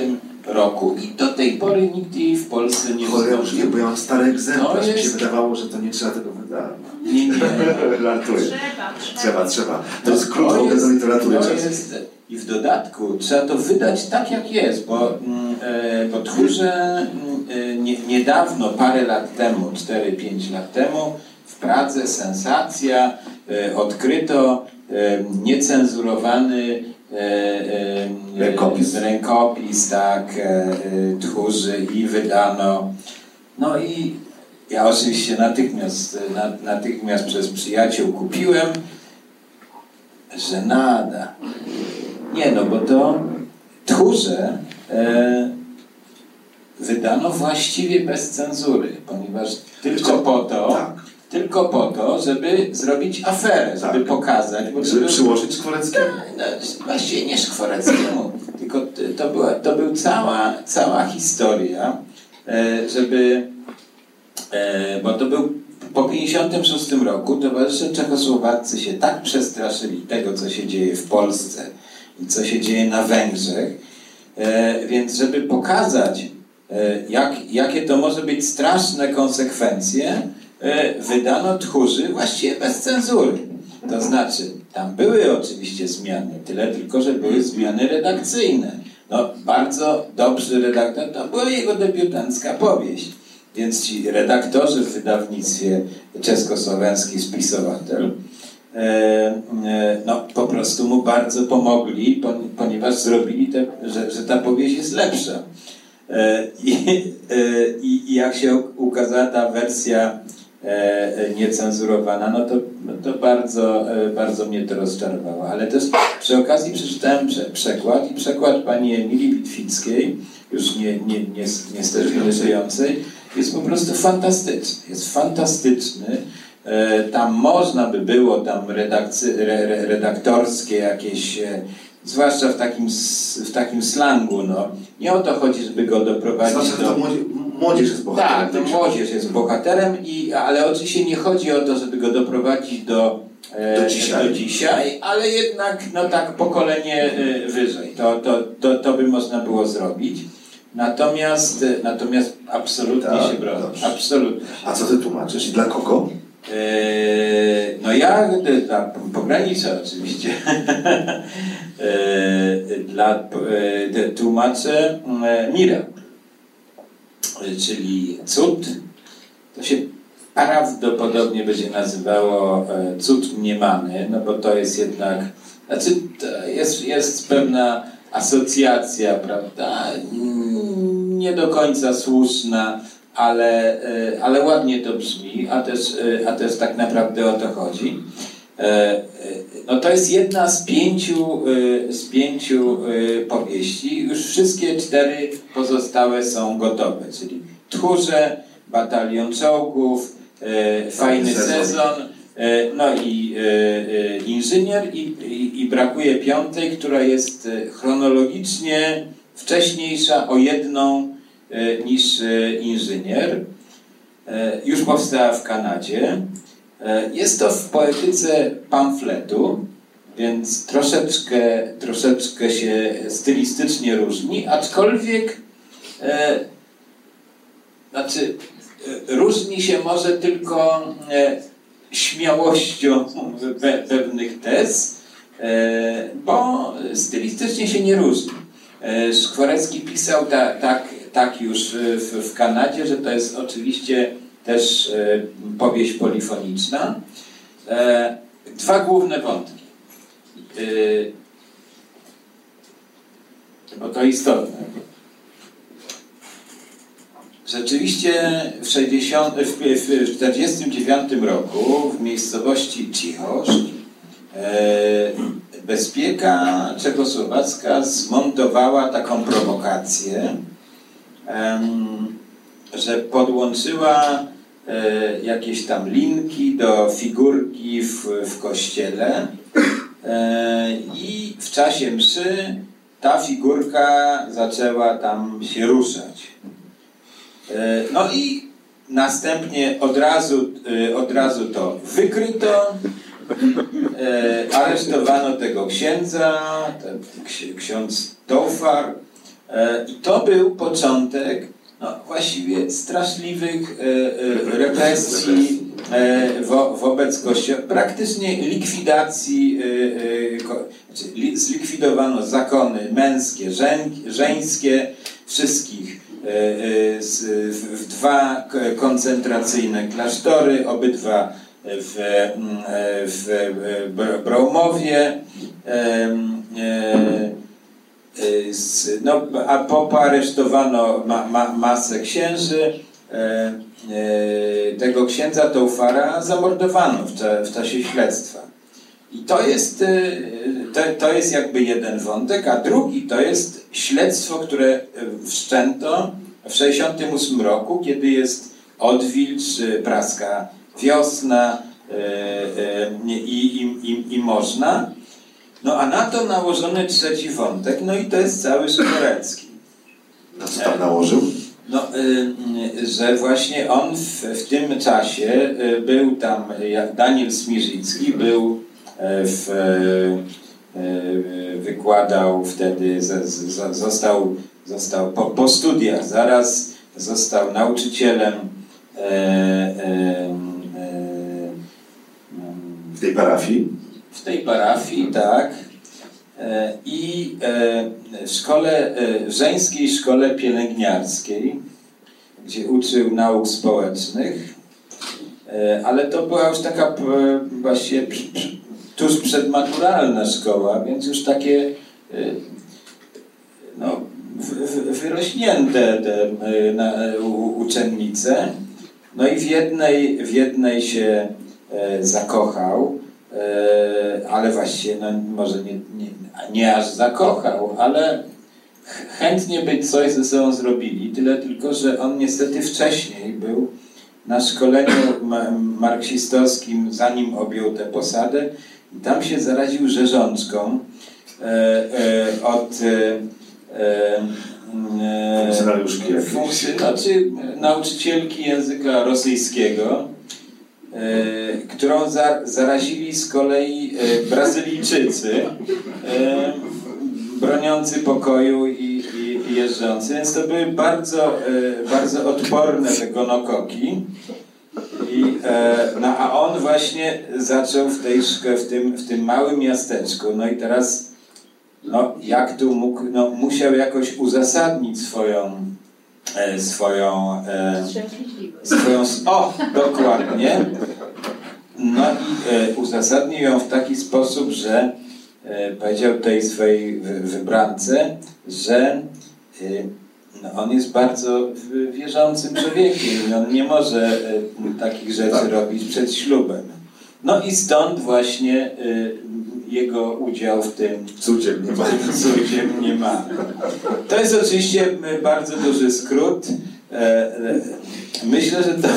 roku i do tej pory nikt jej w Polsce nie Cholera, już nie, wznowił. bo ja mam stary egzemplarz. No Mi się jest- wydawało, że to nie trzeba tego wydać. Nie, nie. Żartuję. Trzeba, Trzeba, trzeba. To jest w To ogóle do literatury to jest, I w dodatku trzeba to wydać tak, jak jest, bo, mm, e, bo tchórze mm, e, nie, niedawno, parę lat temu, 4-5 lat temu, w Pradze sensacja, e, odkryto e, niecenzurowany Rękopis. rękopis tak, e, e, tchórzy i wydano. No i ja oczywiście natychmiast, na, natychmiast przez przyjaciół kupiłem. Żenada. Nie no, bo to tchórze e, wydano właściwie bez cenzury, ponieważ tylko po to, Tak. Tylko po to, żeby zrobić aferę, żeby Tak. pokazać, bo Żeby przyłożyć Szkworeckiemu. no, właściwie nie Szkworeckiemu, tylko to była, to był cała, cała historia, e, żeby, e, bo to był po 56 roku towarzysze czechosłowaccy się tak przestraszyli tego, co się dzieje w Polsce i co się dzieje na Węgrzech, e, więc żeby pokazać, jak, jakie to może być straszne konsekwencje, wydano tchórzy właściwie bez cenzury. To znaczy, tam były oczywiście zmiany, tyle tylko, że były zmiany redakcyjne. No, bardzo dobrzy redaktor, to była jego debiutancka powieść. Więc ci redaktorzy w wydawnictwie czeskosłoweński spisowatel e, e, no, po prostu mu bardzo pomogli, pon- ponieważ zrobili, te, że, że ta powieść jest lepsza. E, I, e, i, I jak się ukazała ta wersja e, e, niecenzurowana, no to, to bardzo, e, bardzo mnie to rozczarowało. Ale też przy okazji przeczytałem prze, przekład i przekład pani Emilii Witwickiej, już nie, nie, nie, niestety nie żyjącej, jest po prostu fantastyczny. Jest fantastyczny. E, Tam można by było tam redakcy, re, re, redaktorskie jakieś, e, zwłaszcza w takim, w takim slangu, no. Nie o to chodzi, żeby go doprowadzić że do... to młodzież, młodzież jest bohaterem. Tak, to tej książki. młodzież jest bohaterem, i, ale oczywiście nie chodzi o to, żeby go doprowadzić do, e, Do dzisiaj. do dzisiaj, ale jednak no tak pokolenie e, wyżej. To, to, to, to by można było zrobić. Natomiast, e, natomiast absolutnie Tak, się broni. dobrze. Absolutnie. A co ty tłumaczysz? I dla kogo? E, No ja e, dla pogranicza oczywiście E, dla e, tłumaczę e, Mira, E, czyli cud. To się prawdopodobnie będzie nazywało e, cud mniemany, no bo to jest jednak, znaczy jest, jest pewna asocjacja, prawda, nie do końca słuszna, ale, e, ale ładnie to brzmi, a też, e, a też tak naprawdę o to chodzi. E, No to jest jedna z pięciu, z pięciu powieści. Już wszystkie cztery pozostałe są gotowe, czyli Tchórze, Batalion Czołgów, Fajny sezon. no i Inżynier i, i, i brakuje piątej, która jest chronologicznie wcześniejsza o jedną niż e, Inżynier. E, Już powstała w Kanadzie. E, Jest to w poetyce pamfletu, więc troszeczkę, troszeczkę się stylistycznie różni, aczkolwiek e, znaczy e, różni się może tylko e, śmiałością pe, pewnych tez, e, bo stylistycznie się nie różni. E, Szkworecki pisał ta, tak, tak już w, w Kanadzie, że to jest oczywiście też e, powieść polifoniczna. E, Dwa główne wątki. E, Bo to istotne. Rzeczywiście w 60, w, w 49 roku w miejscowości Cichoszt e, bezpieka czechosłowacka zmontowała taką prowokację, że podłączyła e, jakieś tam linki do figurki w, w kościele. E, i w czasie mszy ta figurka zaczęła tam się ruszać. E, No i następnie od razu, od razu to wykryto, aresztowano tego księdza, ksiądz Tofar, I to był początek no, właściwie straszliwych e, e, represji e, wo, wobec Kościoła, praktycznie likwidacji, e, e, znaczy, li, zlikwidowano zakony męskie, żeń, żeńskie, wszystkich. E, e, w, dwa koncentracyjne klasztory, obydwa w, mm, e, w e, Br- Bromowie. Y, No, a po, poaresztowano ma, ma, masę księży. E, e, tego księdza Teufara zamordowano w, cza, w czasie śledztwa. I to jest, e, to, to jest jakby jeden wątek, a drugi to jest śledztwo, które wszczęto w 1968 roku, kiedy jest odwilż, e, praska wiosna e, i, i, i, i można. No a na to nałożony trzeci wątek, no i to jest cały Szkorecki. Na co tam nałożył? No, y, y, że właśnie on w, w tym czasie y, był tam, jak Daniel Smirzycki był y, w, y, y, wykładał wtedy, został, został po, po studiach, zaraz został nauczycielem e, e, e, W tej parafii? W tej parafii, tak. E, I e, w szkole, e, w żeńskiej szkole pielęgniarskiej, gdzie uczył nauk społecznych, ale to była już taka właśnie tuż przedmaturalna szkoła, więc już takie no, wyrośnięte te uczennice. No i w jednej, w jednej się zakochał, ale właściwie no, może nie, nie, nie aż zakochał, ale ch- chętnie by coś ze sobą zrobili, tyle tylko, że on niestety wcześniej był na szkoleniu ma- marksistowskim, zanim objął tę posadę. I tam się zaraził rzeżączką e, e, od e, e, e, Funkcjonariuszki funkcje, znaczy nauczycielki języka rosyjskiego, e, którą za, zarazili z kolei e, Brazylijczycy e, broniący pokoju i, i, jeżdżący. Więc to były bardzo, e, bardzo odporne te gonokoki. I, e, no, a on właśnie zaczął w, tej, w, tym, w tym małym miasteczku. No i teraz, no, jak tu mógł, no, musiał jakoś uzasadnić swoją, e, swoją, e, swoją. O, dokładnie. No i e, uzasadnił ją w taki sposób, że e, powiedział tej swojej wy- wybrance, że e, no, on jest bardzo wierzącym człowiekiem i on nie może e, takich rzeczy Tak. robić przed ślubem. No i stąd właśnie e, jego udział w tym Cudzie nie ma. cudzie nie ma. To jest oczywiście bardzo duży skrót. E, e, Myślę, że to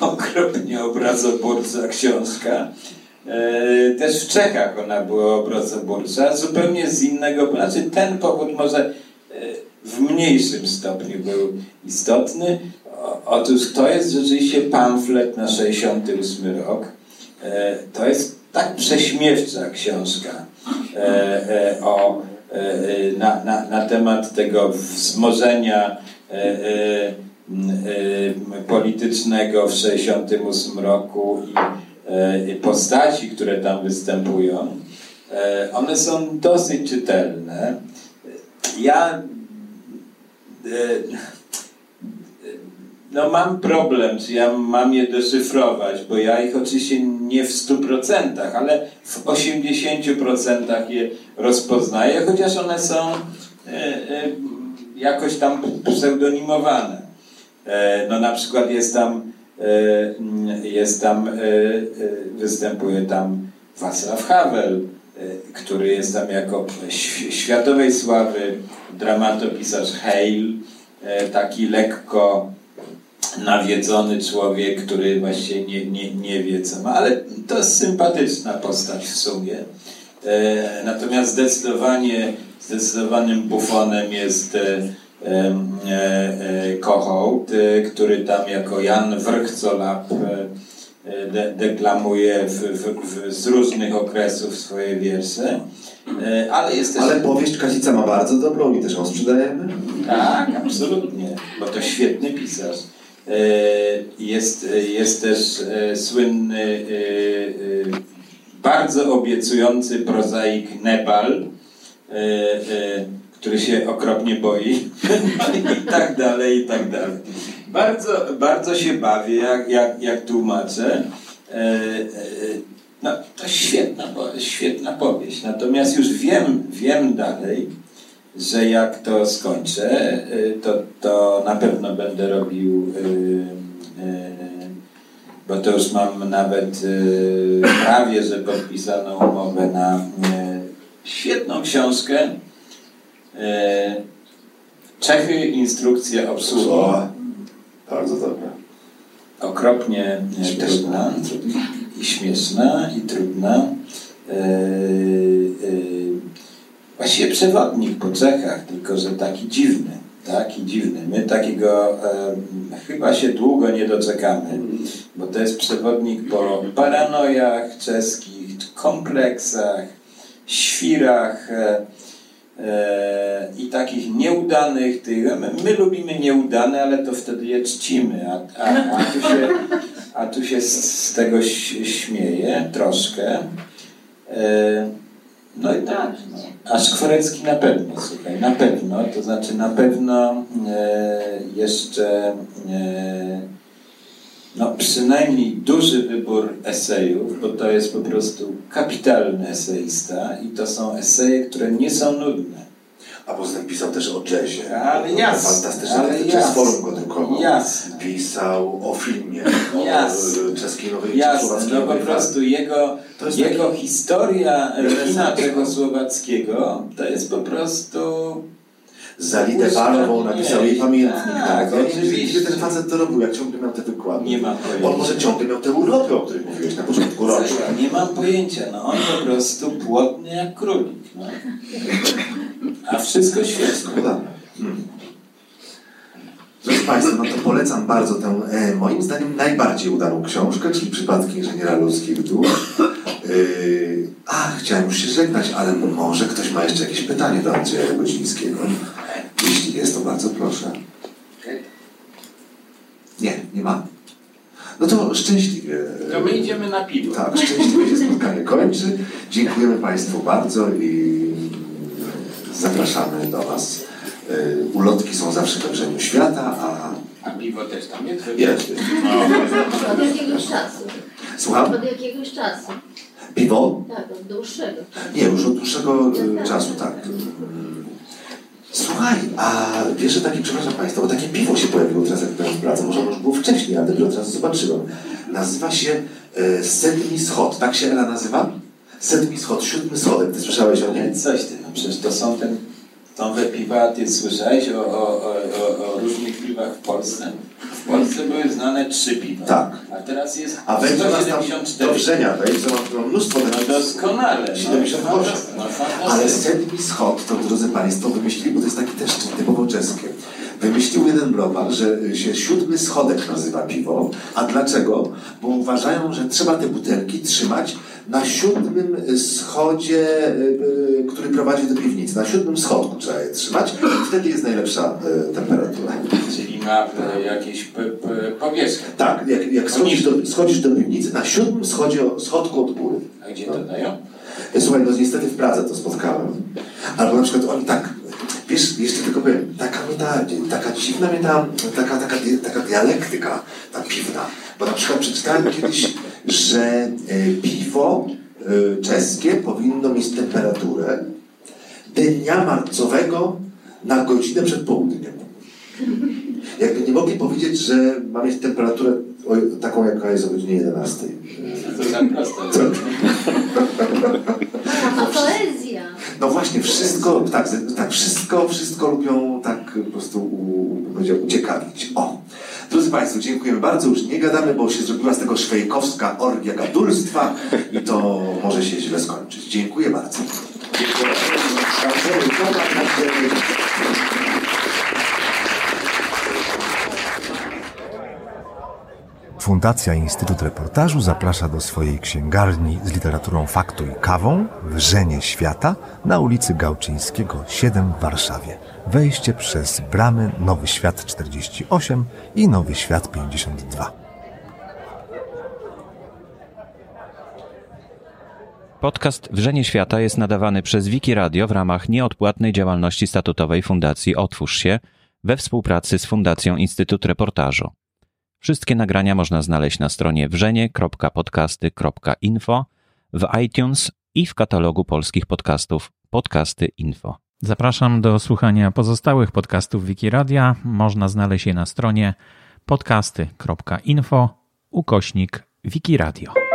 okropnie obrazoburcza książka. E, Też w Czechach ona była obrazoburcza, zupełnie z innego, znaczy ten powód może w mniejszym stopniu był istotny. Otóż to jest rzeczywiście pamflet na 68 rok. To jest tak prześmiewcza książka e, e, o, e, e, na, na, na temat tego wzmożenia e, e, politycznego w 68 roku i postaci, które tam występują. One są dosyć czytelne. Ja no mam problem, czy ja mam je deszyfrować, bo ja ich oczywiście nie w 100%, ale w 80% je rozpoznaję, chociaż one są e, e, jakoś tam pseudonimowane. E, no na przykład jest tam, jest tam, występuje tam Václav Havel, który jest tam jako światowej sławy dramatopisarz Hale, taki lekko nawiedzony człowiek, który właśnie nie, nie, nie wie co ma, ale to jest sympatyczna postać w sumie. E, natomiast zdecydowanie zdecydowanym bufonem jest e, e, e, Kohout, e, który tam jako Jan Wrchcolap e, de, deklamuje w, w, w, z różnych okresów swoje wiersze. Ale jest też... Ale powieść Kasica ma bardzo dobrą i też ją sprzedajemy. Tak, absolutnie, bo to świetny pisarz. E, Jest, jest też e, słynny, e, bardzo obiecujący prozaik Nepal, e, który się okropnie boi i tak dalej, i tak dalej. Bardzo, bardzo się bawię, jak, jak, jak tłumaczę. No, to świetna, świetna powieść. Natomiast już wiem, wiem dalej, że jak to skończę, y, to, to na pewno będę robił, y, y, bo to już mam nawet prawie, że podpisaną umowę na świetną książkę. Czechy, instrukcja obsługi. Bardzo dobra. Okropnie trudna i śmieszna i trudna. Y, y, Właściwie przewodnik po Czechach, tylko że taki dziwny, taki dziwny. My takiego em, chyba się długo nie doczekamy, bo to jest przewodnik po paranojach czeskich, kompleksach, świrach e, e, i takich nieudanych tych. My, my lubimy nieudane, ale to wtedy je czcimy, a, a, a, tu, się, a tu się z, z tego śmieje troszkę. E, no i tak. No. A Szkwarecki na pewno, słuchaj, na pewno, to znaczy na pewno e, jeszcze e, no przynajmniej duży wybór esejów, bo to jest po prostu kapitalny eseista i to są eseje, które nie są nudne. A poza tym pisał też o jazzie. Ale jasne, Fantastyczne, ale jest forum go drukował. Jasne. Pisał o filmie, o Jasne. czeskiej nowej Jasne, no po prostu jego, jego taki- historia kina czechosłowackiego to jest po prostu Za Lidę Walową napisał jej pamiętnik. Tak, nawet. Ja nie wiem, oczywiście. Gdzie ten facet to robił, jak ciągle miał te wykłady. Nie mam pojęcia. On może ciągle miał te urlopy, o których mówiłeś na początku roku. Nie mam pojęcia, no on po prostu płodny jak królik. No. A wszystko świetne. Hmm. Drodzy Państwo, no to polecam bardzo tę, e, moim zdaniem, najbardziej udaną książkę, czyli Przypadki Inżyniera Ludzkich Dusz. Yy, a, chciałem już się żegnać, ale może ktoś ma jeszcze jakieś pytanie do Andrzeja Godzińskiego. Jeśli jest, to bardzo proszę. Nie, nie ma? No to szczęśliwie. To my idziemy na piwo. Tak, szczęśliwie się spotkanie kończy. Dziękujemy Państwu bardzo i zapraszamy do Was. Y, Ulotki są zawsze we wrzeniu świata, a A piwo też tam jest? jest. Od jakiegoś czasu. Słucham? Od jakiegoś czasu. Piwo? Tak, od dłuższego czasu. Nie, już od dłuższego y, czasu, tak. Słuchaj, a wiesz, że takie, przepraszam Państwa, bo takie piwo się pojawiło teraz, jak byłem w pracy, może ono już było wcześniej, ale dopiero teraz zobaczyłem. Nazywa się e, Sedmi Schod, tak się Ela nazywa? Sedmi Schod, siódmy schodek, Ty słyszałeś o niej? Coś ty, no przecież to są ten, nowe piwa, ty słyszałeś o, o, o, o, różnych piwach w Polsce? W Polsce były znane trzy piwa. Tak. A teraz jest A wejdzie nas tam 174. do wrzenia, wejdzie, tu mnóstwo No takich doskonale. No, 78. No, Ale fantastycznie. Sedmi Schod, to drodzy Państwo wymyślili, bo to jest taki też typowo czeskie. Wymyślił jeden browar, że się siódmy schodek nazywa piwo. A dlaczego? Bo uważają, że trzeba te butelki trzymać na siódmym schodzie, y, y, który prowadzi do piwnicy. Na siódmym schodku trzeba je trzymać. Wtedy jest najlepsza y, temperatura. Czyli ma e, jakieś p, p, powierzchnię. Tak, jak, jak schodzisz, do, schodzisz do piwnicy, na siódmym schodzie, schodku od góry. A gdzie to dają? Słuchaj, no niestety w Pradze to spotkałem. Albo na przykład oni tak, wiesz, jeszcze tylko powiem, taka mi ta, taka dziwna mi ta, taka, taka, taka dialektyka, ta piwna. Bo na przykład przeczytałem kiedyś, że e, piwo e, czeskie powinno mieć temperaturę dnia marcowego na godzinę przed południem. Jakby nie mogli powiedzieć, że ma mieć temperaturę taką, jaka jest o godzinie 11. To za proste. No właśnie, wszystko, tak, tak, wszystko, wszystko lubią tak po prostu u, powiedział, uciekawić. O. Drodzy Państwo, dziękujemy bardzo. Już nie gadamy, bo się zrobiła z tego szwejkowska orgia gadulstwa i to może się źle skończyć. Dziękuję bardzo. Dziękuję. Fundacja Instytut Reportażu zaprasza do swojej księgarni z literaturą faktu i kawą Wrzenie Świata na ulicy Gałczyńskiego 7 w Warszawie. Wejście przez bramy Nowy Świat 48 i Nowy Świat 52. Podcast Wrzenie Świata jest nadawany przez Wiki Radio w ramach nieodpłatnej działalności statutowej Fundacji Otwórz się we współpracy z Fundacją Instytut Reportażu. Wszystkie nagrania można znaleźć na stronie wrzenie.podcasty.info, w iTunes i w katalogu polskich podcastów Podcasty Info. Zapraszam do słuchania pozostałych podcastów Wikiradia. Można znaleźć je na stronie podcasty.info ukośnik Wikiradio.